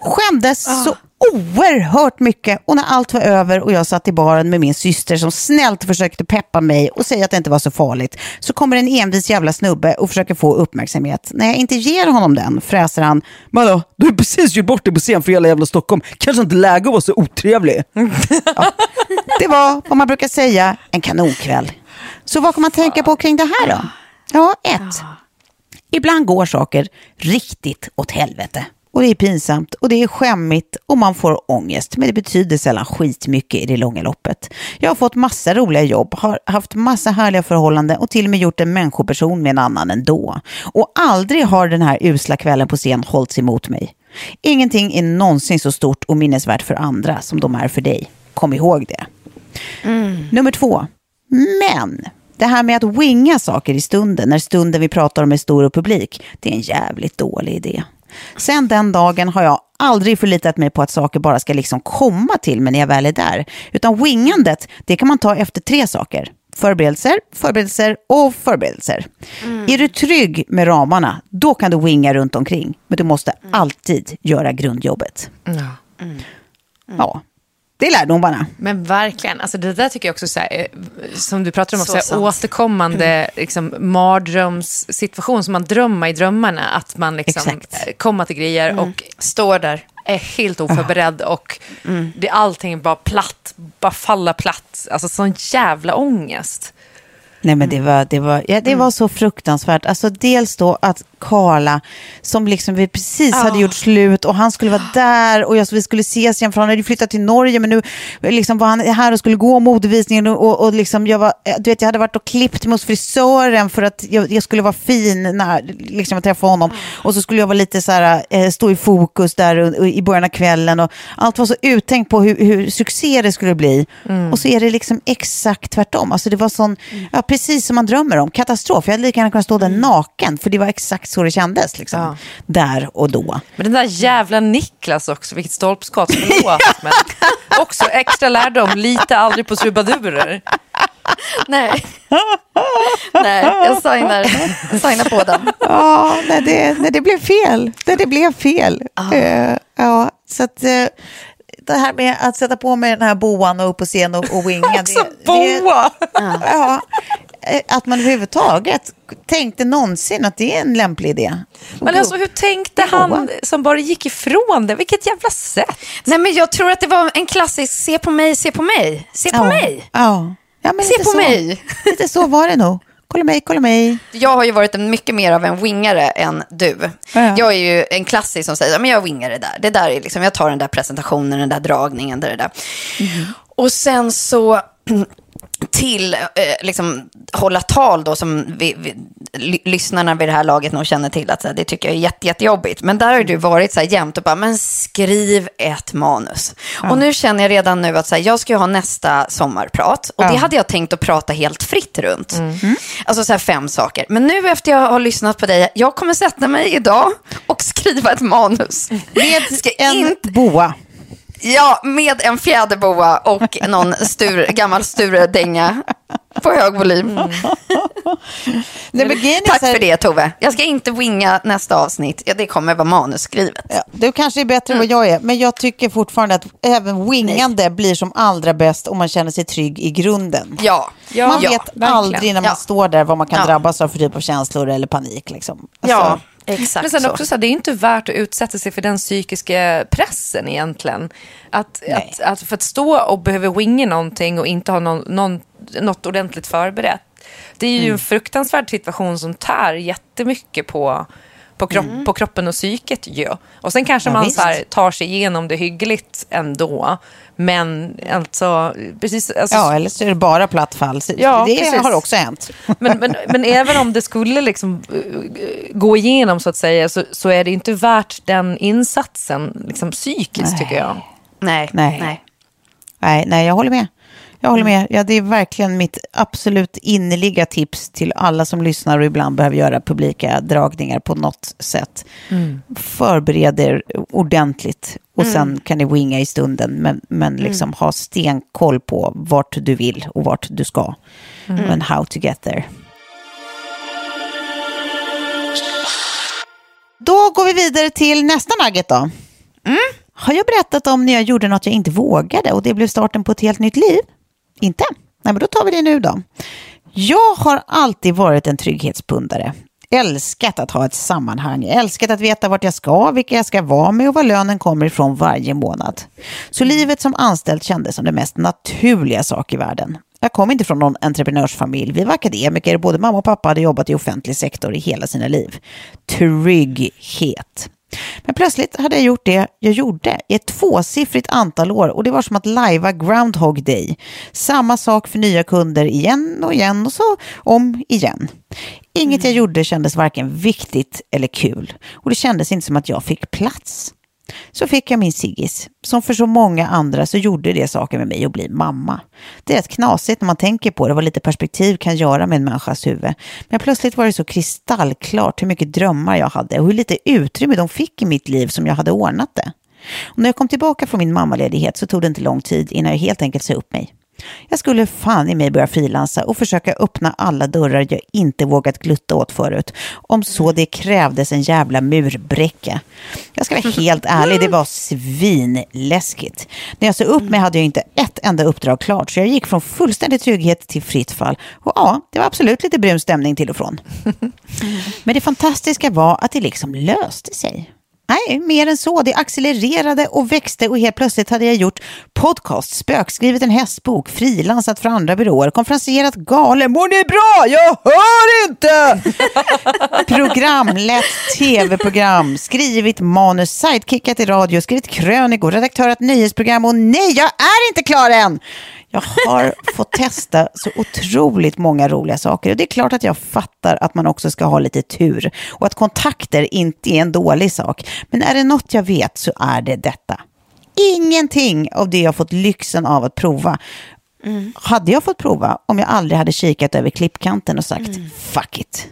Skämdes så oerhört mycket och när allt var över och jag satt i baren med min syster som snällt försökte peppa mig och säga att det inte var så farligt så kommer en envis jävla snubbe och försöker få uppmärksamhet. När jag inte ger honom den fräser han Vadå, du har precis gjort bort dig på scen för hela jävla Stockholm. Kanske inte läge att vara så otrevlig. (laughs) Ja. Det var vad man brukar säga en kanonkväll. Så vad kan man tänka på kring det här då? Ja, ett. Ibland går saker riktigt åt helvete. Och det är pinsamt och det är skämmigt och man får ångest. Men det betyder sällan skitmycket i det långa loppet. Jag har fått massa roliga jobb, har haft massa härliga förhållanden och till och med gjort en människoperson med en annan ändå. Och aldrig har den här usla kvällen på scen hållits emot mig. Ingenting är någonsin så stort och minnesvärt för andra som de är för dig. Kom ihåg det. Nummer två. Men det här med att winga saker i stunden, när stunden vi pratar om är stor och publik, det är en jävligt dålig idé. Sen den dagen har jag aldrig förlitat mig på att saker bara ska liksom komma till mig när jag väl är där. Utan wingandet, det kan man ta efter tre saker. Förberedelser, förberedelser och förberedelser. Är du trygg med ramarna, då kan du winga runt omkring. Men du måste alltid göra grundjobbet.
Ja.
Ja, det är lärdomarna.
Men verkligen, alltså det där tycker jag också, så här, eh, som du pratar om,
Så
så här, återkommande liksom, mardrömssituation som man drömmer i drömmarna. Att man liksom
Exakt.
eh, kommer till grejer och
Står där.
är helt oförberedd och det, allting bara platt, bara falla platt. Alltså sån jävla ångest.
Nej men det var, det var, ja, det var så fruktansvärt. Alltså dels då att Karla, som liksom vi precis hade gjort slut och han skulle vara där och jag, vi skulle ses igen för han hade flyttat till Norge men nu liksom var han här och skulle gå modevisningen och, och, och liksom jag var, du vet jag hade varit och klippt mig hos frisören för att jag, jag skulle vara fin när liksom jag träffade honom. Och så skulle jag vara lite så här, eh, stå i fokus där och, och i början av kvällen och allt var så uttänkt på hur, hur succé det skulle bli. Och så är det liksom exakt tvärtom. Alltså det var sån, ja, precis som man drömmer om, katastrof. Jag hade lika gärna kunnat stå där naken för det var exakt så det kändes liksom.
Ja.
Där och då.
Men den där jävla Niklas också, vilket stolpskott, (laughs) förlåt. men också extra lärdom, lita aldrig på trubadurer.
Nej. (laughs) Nej, jag signar, signar på den.
Ja, nej, det, nej, det blev fel. Nej, det blev fel. Eh, ja, så att eh, det här med att sätta på mig den här boan och upp på scen och, och winga. (laughs)
Också
det,
boa!
Det, ja, att man överhuvudtaget tänkte någonsin att det är en lämplig idé.
Men alltså hur tänkte han som bara gick ifrån det? Vilket jävla sätt.
Nej, men jag tror att det var en klassisk se på mig, se på mig, se på
ja.
mig.
Ja. Ja, men
Se
lite
på
så.
mig. (laughs)
Lite så var det nog. Kolla mig, kolla mig.
Jag har ju varit en mycket mer av en wingare än du.
Ja.
Jag är ju en klassisk som säger, men jag wingar det där. Det där är liksom, jag tar den där presentationen, den där dragningen, det där. Och sen så (clears throat) till eh, liksom, hålla tal då som vi, vi, ly- lyssnarna vid det här laget nog känner till att så här, det tycker jag är jätte, jättejobbigt. Men där har du varit så här jämt och bara, men skriv ett manus. Och nu känner jag redan nu att så här, jag ska ju ha nästa sommarprat. Och det hade jag tänkt att prata helt fritt runt. Alltså så här fem saker. Men nu efter jag har lyssnat på dig, jag kommer sätta mig idag och skriva ett manus.
Med
Ska
en
inte-
boa.
Ja, med en fjäderboa och någon stur, gammal Sture-dänga på hög volym.
Nej, grejen är
Tack för det Tove. Jag ska inte winga nästa avsnitt. Ja, det kommer vara manusskrivet.
Ja, du kanske är bättre än vad jag är, men jag tycker fortfarande att även wingande blir som allra bäst om man känner sig trygg i grunden.
Ja,
Ja,
man
ja,
vet
verkligen.
aldrig när man
Ja.
står där vad man kan
Ja.
drabbas av för typ av känslor eller panik. Liksom.
ja
Alltså,
exakt
Men sen
så.
också så här, det är inte värt att utsätta sig för den psykiska pressen egentligen. Att, att, att för att stå och behöva winga någonting och inte ha någon, någon, något ordentligt förberett. Det är ju en fruktansvärd situation som tär jättemycket på, på, kropp, mm. på kroppen och psyket ju. Och sen kanske ja, man så här, tar sig igenom det hyggligt ändå. Men alltså, precis. Alltså,
ja, eller så är det bara platt fall. Ja, det precis. har också hänt.
Men, men, men även om det skulle liksom uh, gå igenom så att säga så, så är det inte värt den insatsen liksom, psykiskt nej. tycker jag.
Nej,
nej.
nej.
Nej, nej, jag håller med. Jag håller med. Ja, det är verkligen mitt absolut innerliga tips till alla som lyssnar och ibland behöver göra publika dragningar på något sätt. Mm. Förbered er ordentligt och mm. sen kan ni winga i stunden, men, men mm. liksom mm. ha stenkoll på vart du vill och vart du ska. Mm. And how to get there. Då går vi vidare till nästa nugget då. Mm. Har jag berättat om när jag gjorde något jag inte vågade och det blev starten på ett helt nytt liv? Inte? Nej, men då tar vi det nu då. Jag har alltid varit en trygghetspundare. Älskat att ha ett sammanhang, älskat att veta vart jag ska, vilka jag ska vara med och var lönen kommer ifrån varje månad. Så livet som anställd kändes som det mest naturliga sak i världen. Jag kom inte från någon entreprenörsfamilj. Vi var akademiker. Både mamma och pappa hade jobbat i offentlig sektor i hela sina liv. Trygghet. Men plötsligt hade jag gjort det jag gjorde i ett tvåsiffrigt antal år och det var som att lajva Groundhog Day. Samma sak för nya kunder igen och igen och så om igen. Inget jag mm. gjorde kändes varken viktigt eller kul och det kändes inte som att jag fick plats. Så fick jag min Siggis. Som för så många andra så gjorde det saker med mig att bli mamma. Det är rätt knasigt när man tänker på det, vad lite perspektiv kan göra med en människas huvud. Men plötsligt var det så kristallklart hur mycket drömmar jag hade och hur lite utrymme de fick i mitt liv som jag hade ordnat det. Och när jag kom tillbaka från min mammaledighet så tog det inte lång tid innan jag helt enkelt sa upp mig. Jag skulle fan i mig börja frilansa och försöka öppna alla dörrar jag inte vågat glutta åt förut. Om så det krävdes en jävla murbräcka. Jag ska vara (laughs) helt ärlig, det var svinläskigt. När jag sa upp mig hade jag inte ett enda uppdrag klart, så jag gick från fullständig trygghet till fritt fall. Och ja, det var absolut lite brun stämning till och från. (laughs) Men det fantastiska var att det liksom löste sig. Nej, mer än så. Det accelererade och växte och helt plötsligt hade jag gjort podcast, spökskrivit en hästbok, frilansat för andra byråer, konferenserat galen. Mår ni bra? Jag hör inte! (laughs) Programlett tv-program, skrivit manus, sidekickat i radio, skrivit krönikor, redaktörat nyhetsprogram och nej, jag är inte klar än! Jag har fått testa så otroligt många roliga saker. Och det är klart att jag fattar att man också ska ha lite tur. Och att kontakter inte är en dålig sak. Men är det något jag vet så är det detta. Ingenting av det jag fått lyxen av att prova mm. hade jag fått prova om jag aldrig hade kikat över klippkanten och sagt mm. fuck it.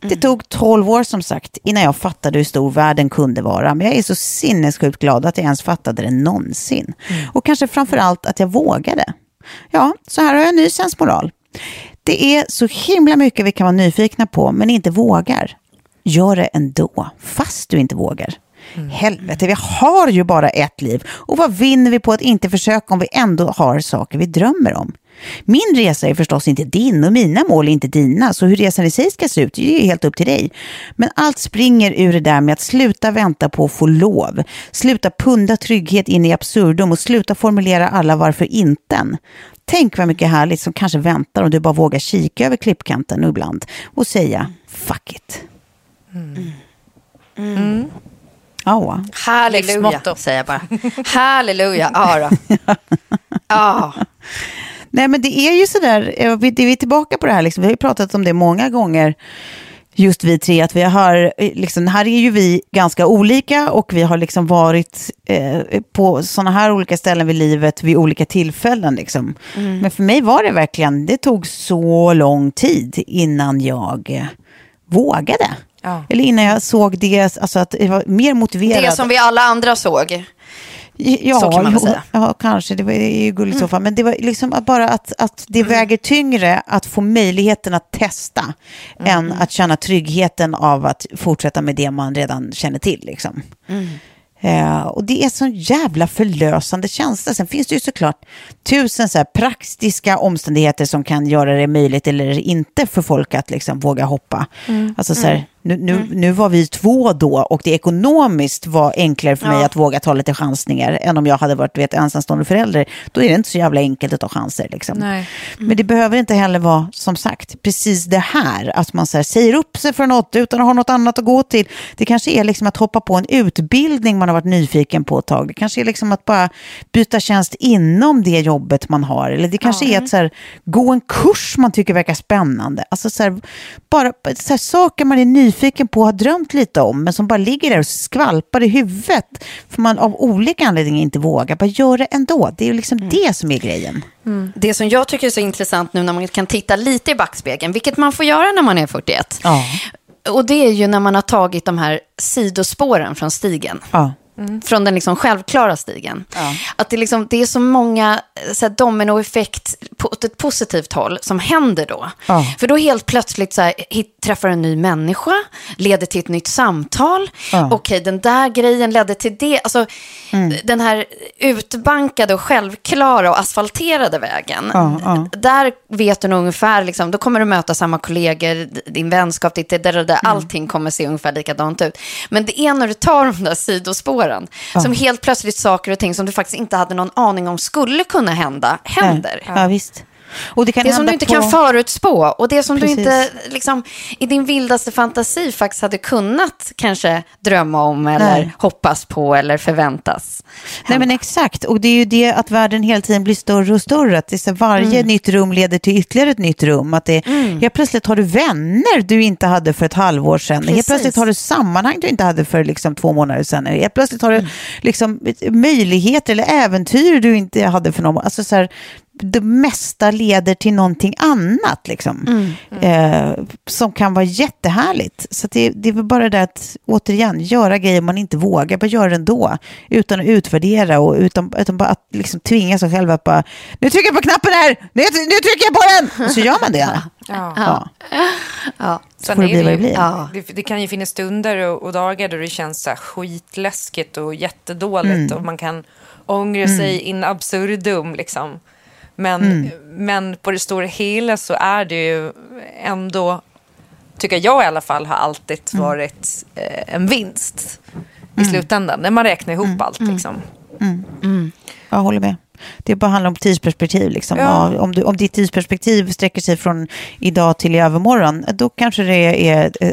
Det mm. tog tolv år som sagt innan jag fattade hur stor världen kunde vara. Men jag är så sinnessjukt glad att jag ens fattade det någonsin. Mm. Och kanske framför allt att jag vågade. Ja, så här har jag en ny sensmoral. Det är så himla mycket vi kan vara nyfikna på, men inte vågar. Gör det ändå, fast du inte vågar. Mm. Helvete, vi har ju bara ett liv. Och vad vinner vi på att inte försöka om vi ändå har saker vi drömmer om? Min resa är förstås inte din och mina mål är inte dina, så hur resan i sig ska se ut det är helt upp till dig. Men allt springer ur det där med att sluta vänta på att få lov, sluta punda trygghet in i absurdum och sluta formulera alla varför inten. Tänk vad mycket härligt som kanske väntar om du bara vågar kika över klippkanten ibland och säga fuck it. Mm.
Mm. Mm. Ja. Halleluja, säger jag bara. Halleluja, ja då. (laughs) Ja.
Nej, men det är ju sådär, eh, vi, vi är tillbaka på det här, liksom. vi har ju pratat om det många gånger, just vi tre, att vi har, eh, liksom, här är ju vi ganska olika och vi har liksom varit eh, på sådana här olika ställen vid livet vid olika tillfällen. Liksom. Mm. Men för mig var det verkligen, det tog så lång tid innan jag vågade. Ja. Eller innan jag såg det, alltså att jag var mer motiverad.
Det som vi alla andra såg.
Ja, så kan man väl säga. Ja, kanske. Det var ju gulligt i så fall. Men det var liksom att bara att, att det mm. väger tyngre att få möjligheten att testa mm. än att känna tryggheten av att fortsätta med det man redan känner till. Liksom. Mm. Uh, och det är så jävla förlösande känsla. Sen finns det ju såklart tusen så praktiska omständigheter som kan göra det möjligt eller inte för folk att liksom våga hoppa. Mm. Alltså så här, mm. Nu, nu, nu var vi två då och det ekonomiskt var enklare för mig
Ja.
att våga ta lite chansningar än om jag hade varit vet, ensamstående förälder. Då är det inte så jävla enkelt att ta chanser. Liksom.
Nej.
Men det behöver inte heller vara, som sagt, precis det här. Att man så här, säger upp sig för något utan att ha något annat att gå till. Det kanske är liksom att hoppa på en utbildning man har varit nyfiken på ett tag. Det kanske är liksom att bara byta tjänst inom det jobbet man har. Eller det kanske är att så här, gå en kurs man tycker verkar spännande. Alltså så här, bara så här, saker man är nyfiken på och har drömt lite om, men som bara ligger där och skvalpar i huvudet. För man av olika anledningar inte vågar. Bara gör det ändå. Det är ju liksom det som är grejen.
Det som jag tycker är så intressant nu när man kan titta lite i backspegeln, vilket man får göra när man är 41.
Ja.
Och det är ju när man har tagit de här sidospåren från stigen.
Ja.
Från den liksom självklara stigen.
Ja.
Att det, liksom, det är så många eh, så här, dominoeffekt på åt ett positivt håll som händer då.
Ja.
För då helt plötsligt så här, hit, träffar en ny människa, leder till ett nytt samtal.
Ja.
Okej, den där grejen ledde till det. Alltså,
Mm.
Den här utbankade och självklara och asfalterade vägen. Där vet du nog ungefär, liksom, då kommer du möta samma kollegor, din vänskap, ditt, där, det där,
Mm.
allting kommer se ungefär likadant ut. Men det är när du tar de där sidospåren, som helt plötsligt saker och ting som du faktiskt inte hade någon aning om skulle kunna hända, händer.
Ja, visst. Och det kan
Det som
hända
du inte
på...
kan förutspå och det som
Precis.
du inte liksom, i din vildaste fantasi faktiskt hade kunnat kanske drömma om eller
Nej.
hoppas på eller förväntas.
Nej men exakt, och det är ju det att världen hela tiden blir större och större. Att det varje
Mm.
nytt rum leder till ytterligare ett nytt rum. Att det, Helt plötsligt har du vänner du inte hade för ett halvår sedan. Helt
Precis.
plötsligt har du sammanhang du inte hade för liksom två månader sedan. Helt plötsligt har du
Mm.
liksom möjligheter eller äventyr du inte hade för någon alltså så här, Det mesta leder till någonting annat liksom. Eh, som kan vara jättehärligt. Så det, det är väl bara det att, återigen, göra grejer man inte vågar, bara göra det ändå. Utan att utvärdera och utan, utan bara att liksom tvinga sig själv att bara, nu trycker jag på knappen här, nu, nu trycker jag på den! Och så gör man det. (laughs)
Ja.
Ja.
Ja.
Så får det bli vad det blir.
Ja.
Det, det kan ju finnas stunder och, och dagar då det känns så skitläskigt och jättedåligt
Mm.
och man kan ångra sig in absurdum liksom. Men,
Mm.
men på det stora hela så är det ju ändå, tycker jag i alla fall, har alltid
Mm.
varit eh, en vinst i slutändan. När man räknar ihop
Mm.
allt liksom.
Jag håller med. Det bara handlar om tidsperspektiv. Liksom.
Ja.
Ja, om, du, om ditt tidsperspektiv sträcker sig från idag till i övermorgon, då kanske det är eh,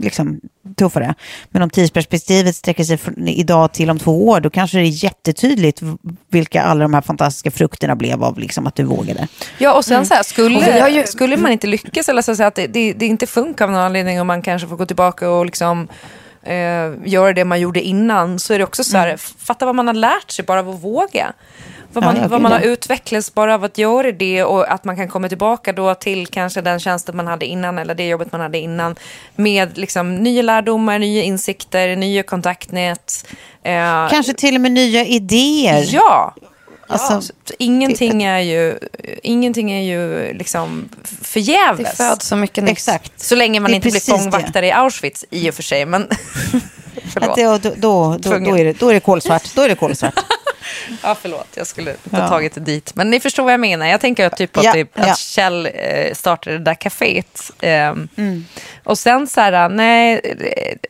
liksom, tuffare. Men om tidsperspektivet sträcker sig från idag till om två år, då kanske det är jättetydligt vilka alla de här fantastiska frukterna blev av liksom, att du vågade.
Ja, och sen så här, skulle,
ju-
skulle man inte lyckas eller så att, säga att det, det, det inte funkar av någon anledning och man kanske får gå tillbaka och liksom eh, göra det man gjorde innan så är det också så här, fatta vad man har lärt sig bara av att våga. Vad man,
Ja,
vad man har utvecklats bara av att göra det och att man kan komma tillbaka då till kanske den tjänsten man hade innan eller det jobbet man hade innan med liksom nya lärdomar, nya insikter, nya kontaktnät. Eh,
Kanske till och med nya idéer.
Ja,
Alltså,
så ingenting är ju, ingenting är ju liksom förgäves.
Det föds så mycket nytt.
Exakt.
Så länge man
Det
inte blir fångvaktare i Auschwitz i och för sig. Men (laughs) förlåt.
Att det, då, då, då, då, är det, då är det kolsvart. Då är det kolsvart. (laughs)
Ja, förlåt. Jag skulle
Ja.
tagit det dit. Men ni förstår vad jag menar. Jag tänker att, typ att,
Ja,
typ,
ja.
att Kjell eh, startade det där kaféet. Ehm,
Mm.
Och sen så här, nej,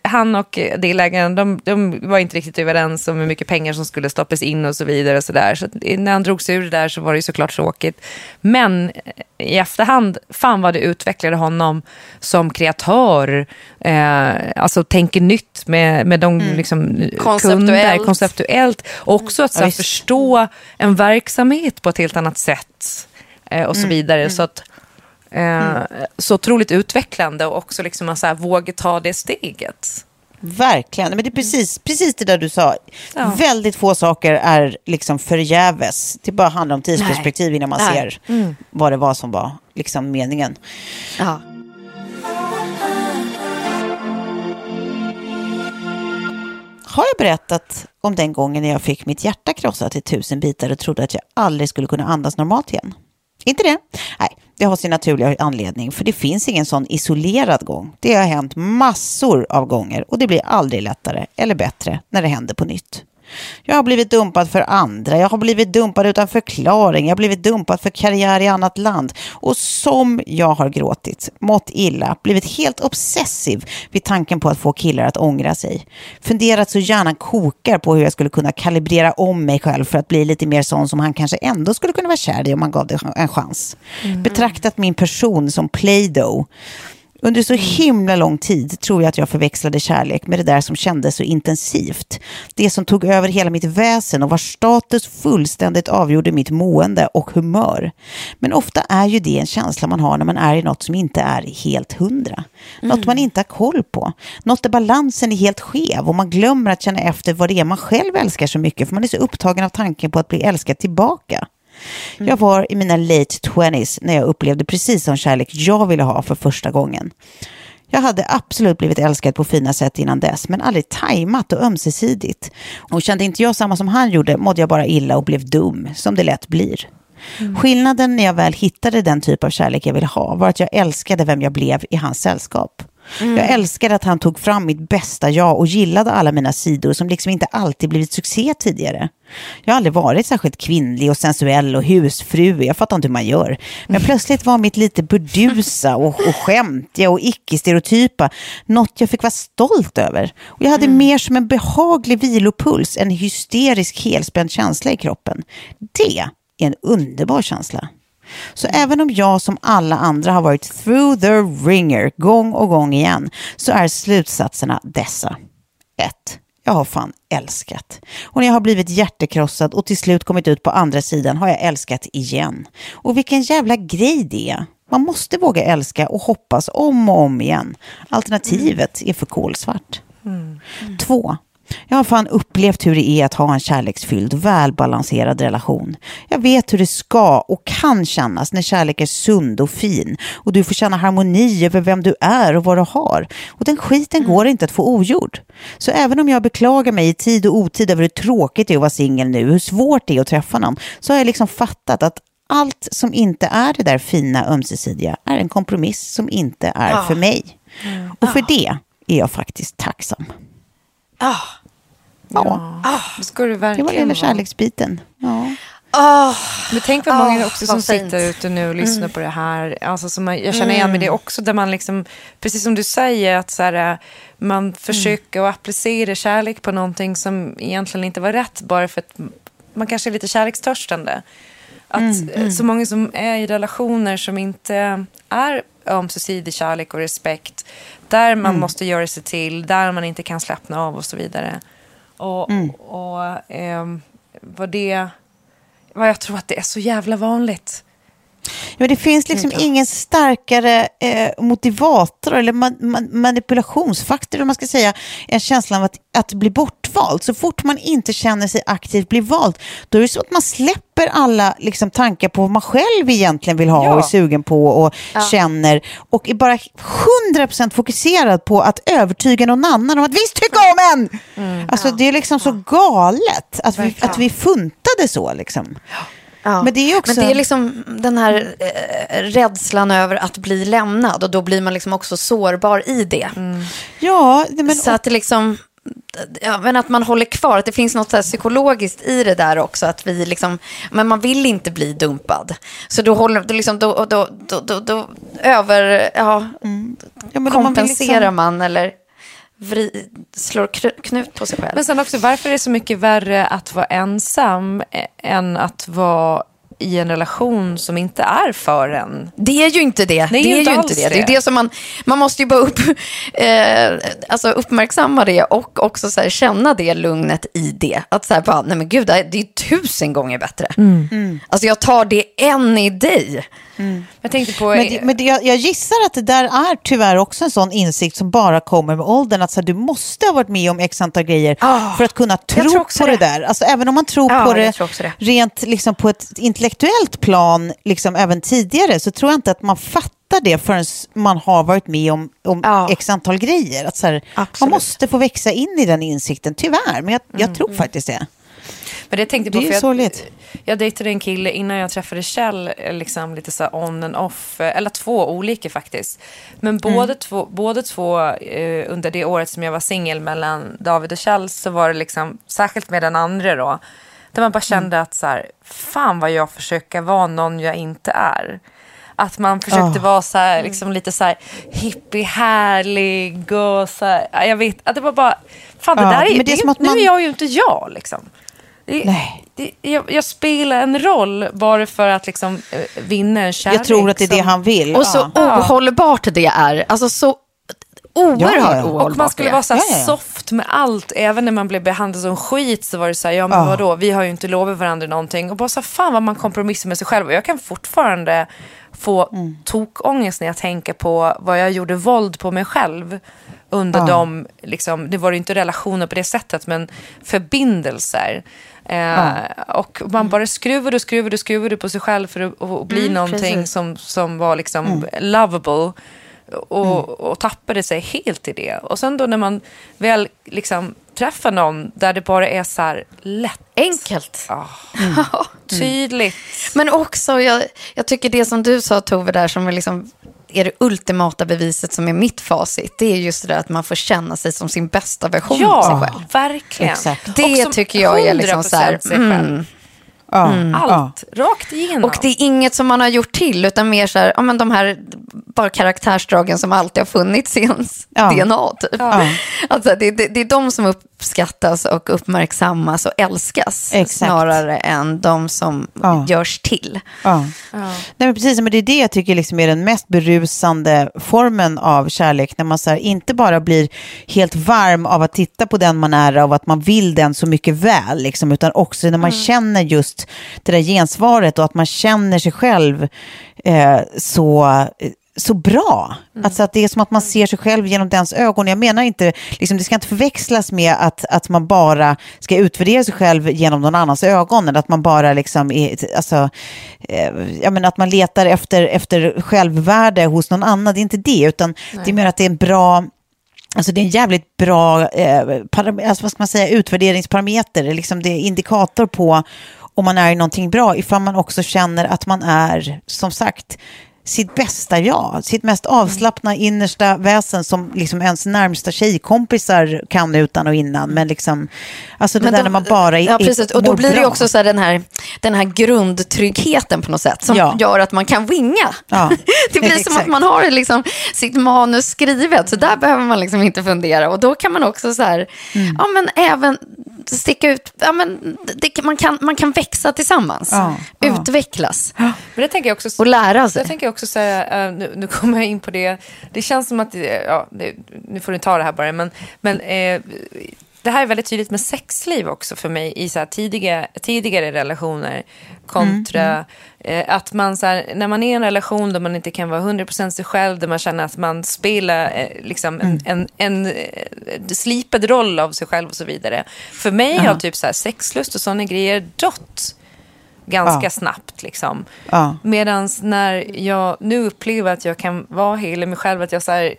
han och delägaren, de, de var inte riktigt överens om hur mycket pengar som skulle stoppas in och så vidare. Och så där. Så när han drog sig ur det där så var det ju såklart tråkigt. Men i efterhand, fan vad det utvecklade honom som kreatör. Eh, alltså tänker nytt med, med de liksom,
Konceptuellt.
kunder, konceptuellt. Och också att så
Ja,
förstå en verksamhet på ett helt annat sätt. Eh, och så vidare. Så att, eh, Så otroligt utvecklande och också liksom att så här, våga ta det steget.
Verkligen. Men det är precis, precis det där du sa.
Ja.
Väldigt få saker är liksom förgäves. Det bara handlar om tidsperspektiv innan man
Nej.
ser vad det var som var liksom meningen.
Ja.
Har jag berättat om den gången när jag fick mitt hjärta krossat i tusen bitar och trodde att jag aldrig skulle kunna andas normalt igen? Inte det? Nej, det har sin naturliga anledning, för det finns ingen sån isolerad gång. Det har hänt massor av gånger och det blir aldrig lättare eller bättre när det händer på nytt. Jag har blivit dumpad för andra, jag har blivit dumpad utan förklaring, jag har blivit dumpad för karriär i annat land. Och som jag har gråtit, mått illa, blivit helt obsessiv vid tanken på att få killar att ångra sig. Funderat så gärna kokar på hur jag skulle kunna kalibrera om mig själv för att bli lite mer sån som han kanske ändå skulle kunna vara kär i om man gav det en chans. Mm. Betraktat min person som Play-Doh under så himla lång tid tror jag att jag förväxlade kärlek med det där som kändes så intensivt. Det som tog över hela mitt väsen och vars status fullständigt avgjorde mitt mående och humör. Men ofta är ju det en känsla man har när man är i något som inte är helt hundra. Något mm. man inte har koll på. Något där balansen är helt skev och man glömmer att känna efter vad det är man själv älskar så mycket för man är så upptagen av tanken på att bli älskad tillbaka. Jag var i mina late twenties när jag upplevde precis som kärlek jag ville ha för första gången. Jag hade absolut blivit älskad på fina sätt innan dess, men aldrig tajmat och ömsesidigt. Och kände inte jag samma som han gjorde mådde jag bara illa och blev dum, som det lätt blir. Mm. Skillnaden när jag väl hittade den typ av kärlek jag ville ha var att jag älskade vem jag blev i hans sällskap. Mm. Jag älskade att han tog fram mitt bästa jag och gillade alla mina sidor som liksom inte alltid blivit succé tidigare. Jag har aldrig varit särskilt kvinnlig och sensuell och husfru, jag fattar inte hur man gör. Men plötsligt var mitt lite burdusa och, och skämtiga och icke-stereotypa något jag fick vara stolt över. Och jag hade mm. mer som en behaglig vilopuls, en hysterisk helspänd känsla i kroppen. Det är en underbar känsla. Så även om jag som alla andra har varit through the ringer gång och gång igen så är slutsatserna dessa. 1. Jag har fan älskat. Och när jag har blivit hjärtekrossad och till slut kommit ut på andra sidan har jag älskat igen. Och vilken jävla grej det är. Man måste våga älska och hoppas om och om igen. Alternativet är för kolsvart. Mm. Mm. Två, jag har fan upplevt hur det är att ha en kärleksfylld, välbalanserad relation. Jag vet hur det ska och kan kännas när kärlek är sund och fin och du får känna harmoni över vem du är och vad du har. Och den skiten mm. går inte att få ogjord. Så även om jag beklagar mig i tid och otid över hur tråkigt det är att vara singel nu, hur svårt det är att träffa någon, så har jag liksom fattat att allt som inte är det där fina ömsesidiga är en kompromiss som inte är ah. för mig. Mm. Och för ah. det är jag faktiskt tacksam.
Ah. Ja. Ah. Det ska du verkligen
Det var hela kärleksbiten. Ja.
Oh, men tänk vad många oh, också som sitter ute nu och lyssnar mm. på det här. Alltså, som jag känner igen mig det mm. också. Där man liksom, precis som du säger, att så här, man mm. försöker att applicera kärlek på någonting som egentligen inte var rätt. Bara för att man kanske är lite kärlekstörstande. Att mm, mm. så många som är i relationer som inte är ömsesidig kärlek och respekt. Där man mm. måste göra sig till, där man inte kan slappna av och så vidare. Och, mm. och eh, vad det... Vad jag tror att det är så jävla vanligt.
Ja, det finns liksom mm. ingen starkare eh, motivator eller man, man, manipulationsfaktor, om man ska säga, än känslan av att, att bli bortvald. Så fort man inte känner sig aktivt bli vald, då är det så att man släpper alla liksom, tankar på vad man själv egentligen vill ha ja. och är sugen på och ja. känner och är bara 100% fokuserad på att övertyga någon annan om att visst tycka om en! Mm. Alltså. Det är liksom så galet att vi, att vi funtade så. Liksom.
Ja. Men, det är också... men det är liksom den här eh, rädslan över att bli lämnad och då blir man liksom också sårbar i det. Mm.
Ja, men...
Så att det liksom, ja, men att man håller kvar, att det finns något så psykologiskt i det där också, att vi liksom, men man vill inte bli dumpad. Så då, håller, då, liksom, då, då, då, då, då över, ja, mm. ja kompenserar man, liksom... man eller vri, slår knut på sig själv.
Men sen också, varför är det så mycket värre att vara ensam än att vara i en relation som inte är för en.
Det är ju inte det. det är, det är ju inte det. det. är det som man, man måste ju bara upp, (laughs) eh, alltså uppmärksamma det och också så här, känna det lugnet i det. Att så här, bara, nej men gud, det är tusen gånger bättre. Mm. Mm. Alltså jag tar det än i dig.
Mm. Jag tänkte på... Men, men jag, jag, gissar att det där är tyvärr också en sån insikt som bara kommer med åldern. Att så här, du måste ha varit med om x antal grejer oh, för att kunna tro på det. det. där. Alltså, även om man tror oh, på det, det, rent liksom, på ett intellektuellt plan liksom, även tidigare så tror jag inte att man fattar det förrän man har varit med om, om ja. x antal grejer. Att så här, man måste få växa in i den insikten, tyvärr. Men jag, jag mm, tror mm. faktiskt det.
Men det tänkte på,
Det är
för jag,
sorgligt.
jag dejtade en kille innan jag träffade Kjell, eh, liksom lite så on and off, eh, eller två olika faktiskt. Men
Mm.
båda två, båda två eh, under det året som jag var singel mellan David och Kjell så var det liksom, särskilt med den andra då, där man bara kände
Mm.
att så här, fan vad jag försöker vara någon jag inte är. Att man försökte
Ah.
vara så här, liksom lite så här hippie-härlig och så här, ja, jag vet, att det var bara, fan det
Ja,
där är,
det är
det,
som att
nu är jag ju inte jag liksom. Det,
Nej.
det, jag, jag spelar en roll bara för att liksom eh, vinna en kärlek.
Jag tror att det är det han vill.
Och så
Ja.
ohållbart det är. Alltså så oerhört
Ja, ja,
Och man skulle vara så
ja, ja.
soft med allt. Även när man blev behandlad som skit så var det så här, ja men
Ja.
vadå, vi har ju inte lovat varandra någonting. Och bara så här, fan vad man kompromissar med sig själv. Och jag kan fortfarande få
Mm.
tokångest när jag tänker på vad jag gjorde våld på mig själv. Under
Ja.
de, liksom, det var ju inte relationer på det sättet, men förbindelser. Eh, Och man bara skruvade och skruvade och skruvade på sig själv för att, att bli någonting
precis.
som, som var liksom lovable. Och, och tappade sig helt i det. Och sen då när man väl liksom träffar någon där det bara är så här lätt.
Enkelt.
Ah,
Ja. (laughs)
tydligt.
Men också, jag, jag tycker det som du sa Tove där som är, liksom, är det ultimata beviset som är mitt facit. Det är just det där att man får känna sig som sin bästa version av sig
Ja,
själv.
verkligen.
Exakt.
Det tycker jag är liksom så här,
100% sig själv.
mm.
Ja, ja.
Allt, rakt igenom.
Och det är inget som man har gjort till, utan mer så här, ja, men de här bara karaktärsdragen som alltid har funnits i ens
Ja.
DNA. Typ.
Ja.
Alltså, det, det, det är de som uppskattas och uppmärksammas och älskas
Exakt.
snarare än de som
Ja.
görs till.
Ja. Nej, men precis, men det är det jag tycker liksom är den mest berusande formen av kärlek. När man så här, inte bara blir helt varm av att titta på den man är av att man vill den så mycket väl, liksom, utan också när man känner just det där gensvaret och att man känner sig själv eh, så så bra. Alltså att det är som att man ser sig själv genom dens ögon. Jag menar inte, liksom, det ska inte förväxlas med att, att man bara ska utvärdera sig själv genom någon annans ögon. Eller att man bara liksom är, alltså, eh, jag menar att man letar efter, efter självvärde hos någon annan. Det är inte det, utan det är mer att det är en bra Alltså det är en jävligt bra eh, alltså vad ska man säga, utvärderingsparameter, liksom det är indikator på om man är i någonting bra, ifall man också känner att man är, som sagt, sitt bästa jag, sitt mest avslappna innersta väsen som liksom ens närmsta tjejkompisar kan utan och innan. Men liksom, alltså det
Men
där när man bara är,
ja, precis. Och då blir det också så den, här, den här grundtryggheten på något sätt som
Ja.
gör att man kan winga.
Ja, (laughs)
det blir som att man har liksom sitt manus skrivet, så där behöver man liksom inte fundera. Och då kan man också så här,
Mm.
ja men även sticka ut, ja men det, man, kan, man kan växa tillsammans,
Ja, ja.
utvecklas
Men det tänker jag också...
och lära sig.
Jag tänker också säga, eh, nu, nu kommer jag in på det, det känns som att, eh, ja, det, nu får ni ta det här bara, men, men eh, det här är väldigt tydligt med sexliv också för mig i så tidiga, tidigare relationer kontra eh, att man så här, när man är i en relation där man inte kan vara 100% sig själv, där man känner att man spelar eh, liksom en, en, en eh, slipad roll av sig själv och så vidare. För mig har typ så här sexlust och sådana grejer dött ganska
Ja.
snabbt. Liksom.
Ja.
Medan när jag nu upplever att jag kan vara hela mig själv, att jag så här,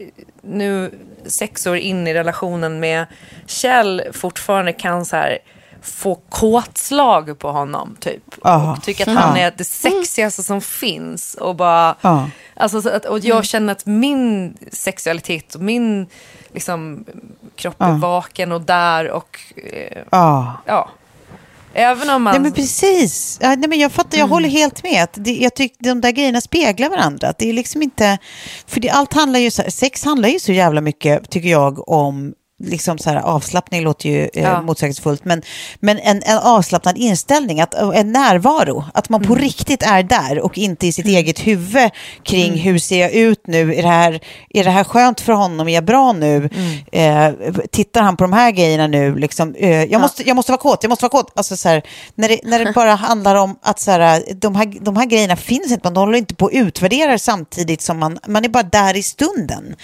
nu sex år in i relationen med Kjell fortfarande kan så här få kåtslag på honom typ.
Ja.
Och tycker att han är det sexigaste som finns. Och, bara,
Ja.
alltså, så att, och jag känner att min sexualitet och min liksom, kropp är vaken och där. Och eh,
Ja.
Även om man...
Nej men precis. Ja, nej, men jag fattar, jag håller helt med. Att det, jag tycker de där grejerna speglar varandra. Det är liksom inte... För det, allt handlar ju... Sex handlar ju så jävla mycket, tycker jag, om... Liksom så här, avslappning låter ju eh,
Ja.
motsägelsefullt, men, men en, en avslappnad inställning, att, en närvaro, att man på riktigt är där och inte i sitt eget huvud kring hur ser jag ut nu, är det här, är det här skönt för honom, är jag bra nu, eh, tittar han på de här grejerna nu, liksom, eh, jag, måste, jag måste vara kåt, jag måste vara kåt, alltså, så här, när, det, när det (laughs) bara handlar om att så här, de, här, de här grejerna finns inte, man håller inte på att utvärdera samtidigt som man, man är bara där i stunden.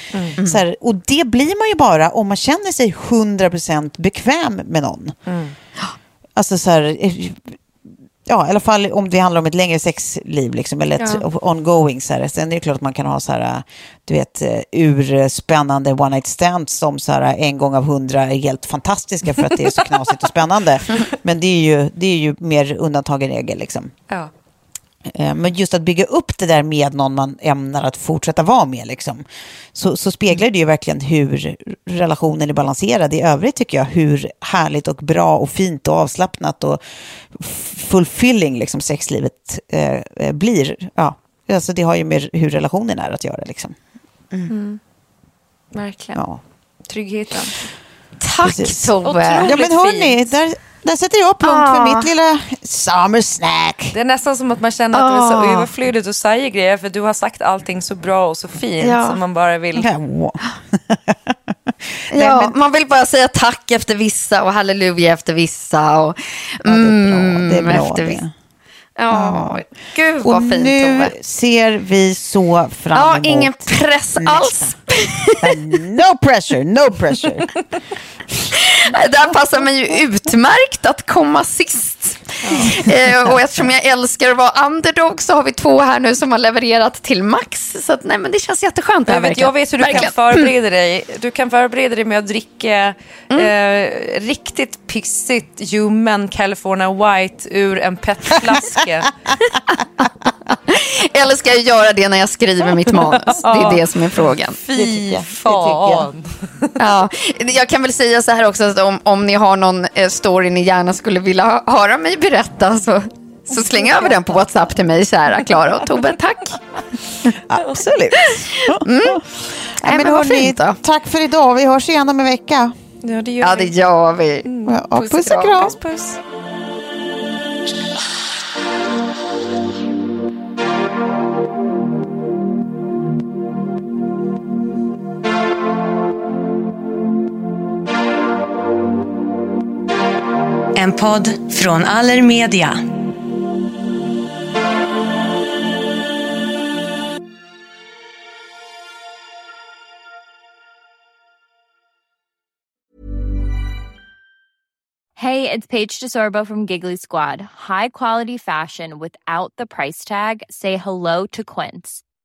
Så här, och det blir man ju bara om man känner sig 100% bekväm med någon. Alltså så här, ja, i alla fall om det handlar om ett längre sexliv, liksom, eller ett ja. ongoing. Så här. Sen är det klart att man kan ha så här, du vet, eh, urspännande one night stands som så här, en gång av hundra är helt fantastiska för att det är så knasigt och spännande. (laughs) Men det är ju, det är ju mer undantag än regel. Liksom.
Ja.
Eh, men just att bygga upp det där med någon man ämnar att fortsätta vara med, liksom, så, så speglar det ju verkligen hur relationen är balanserad i övrigt, tycker jag. Hur härligt och bra och fint och avslappnat och fulfilling liksom, sexlivet eh, blir. Ja, alltså det har ju med hur relationen är att göra. Liksom.
Mm. Mm. Verkligen. Ja. Tryggheten.
Tack Precis. Tove.
Ja men hörni, där, där sätter jag punkt ah. för mitt lilla summer snack.
Det är nästan som att man känner att ah. det är så ah. överflödigt att säga grejer för du har sagt allting så bra och så fint ja. som man bara vill.
ja, (laughs) Nej, men... man vill bara säga tack efter vissa och halleluja efter vissa. Och,
mm, ja, det är bra. Det är bra efter vissa.
Ja, gud vad fint
nu Tove. ser vi så fram
emot... Ja, ingen press alls. (laughs)
no pressure, no pressure. (laughs)
Där passar mig ju utmärkt att komma sist. Ja. (laughs) Eh, och eftersom jag älskar att vara underdog så har vi två här nu som har levererat till max. Så att, nej, men det känns jätteskönt.
Jag vet, jag vet hur du verkligen. kan förbereda dig. Du kan förbereda dig med att dricka mm. eh, riktigt pissigt ljummen California White ur en petflaska. (laughs)
Eller ska jag göra det när jag skriver mitt manus? Det är det som är frågan.
Fy fan.
Ja, jag kan väl säga så här också, att om, om ni har någon eh, story ni gärna skulle vilja höra mig berätta så, så släng över den på WhatsApp till mig, kära Klara och Tobbe. Tack.
Absolut. Mm. Nej, men hörni, tack för idag. Vi hörs igen om en vecka.
Ja, det gör, ja, det gör vi.
Mm. Ja, puss, puss och kram. Puss, puss.
En podd från Allermedia.
Hey, it's Paige DeSorbo from Giggly Squad. High quality fashion without the price tag. Say hello to Quince.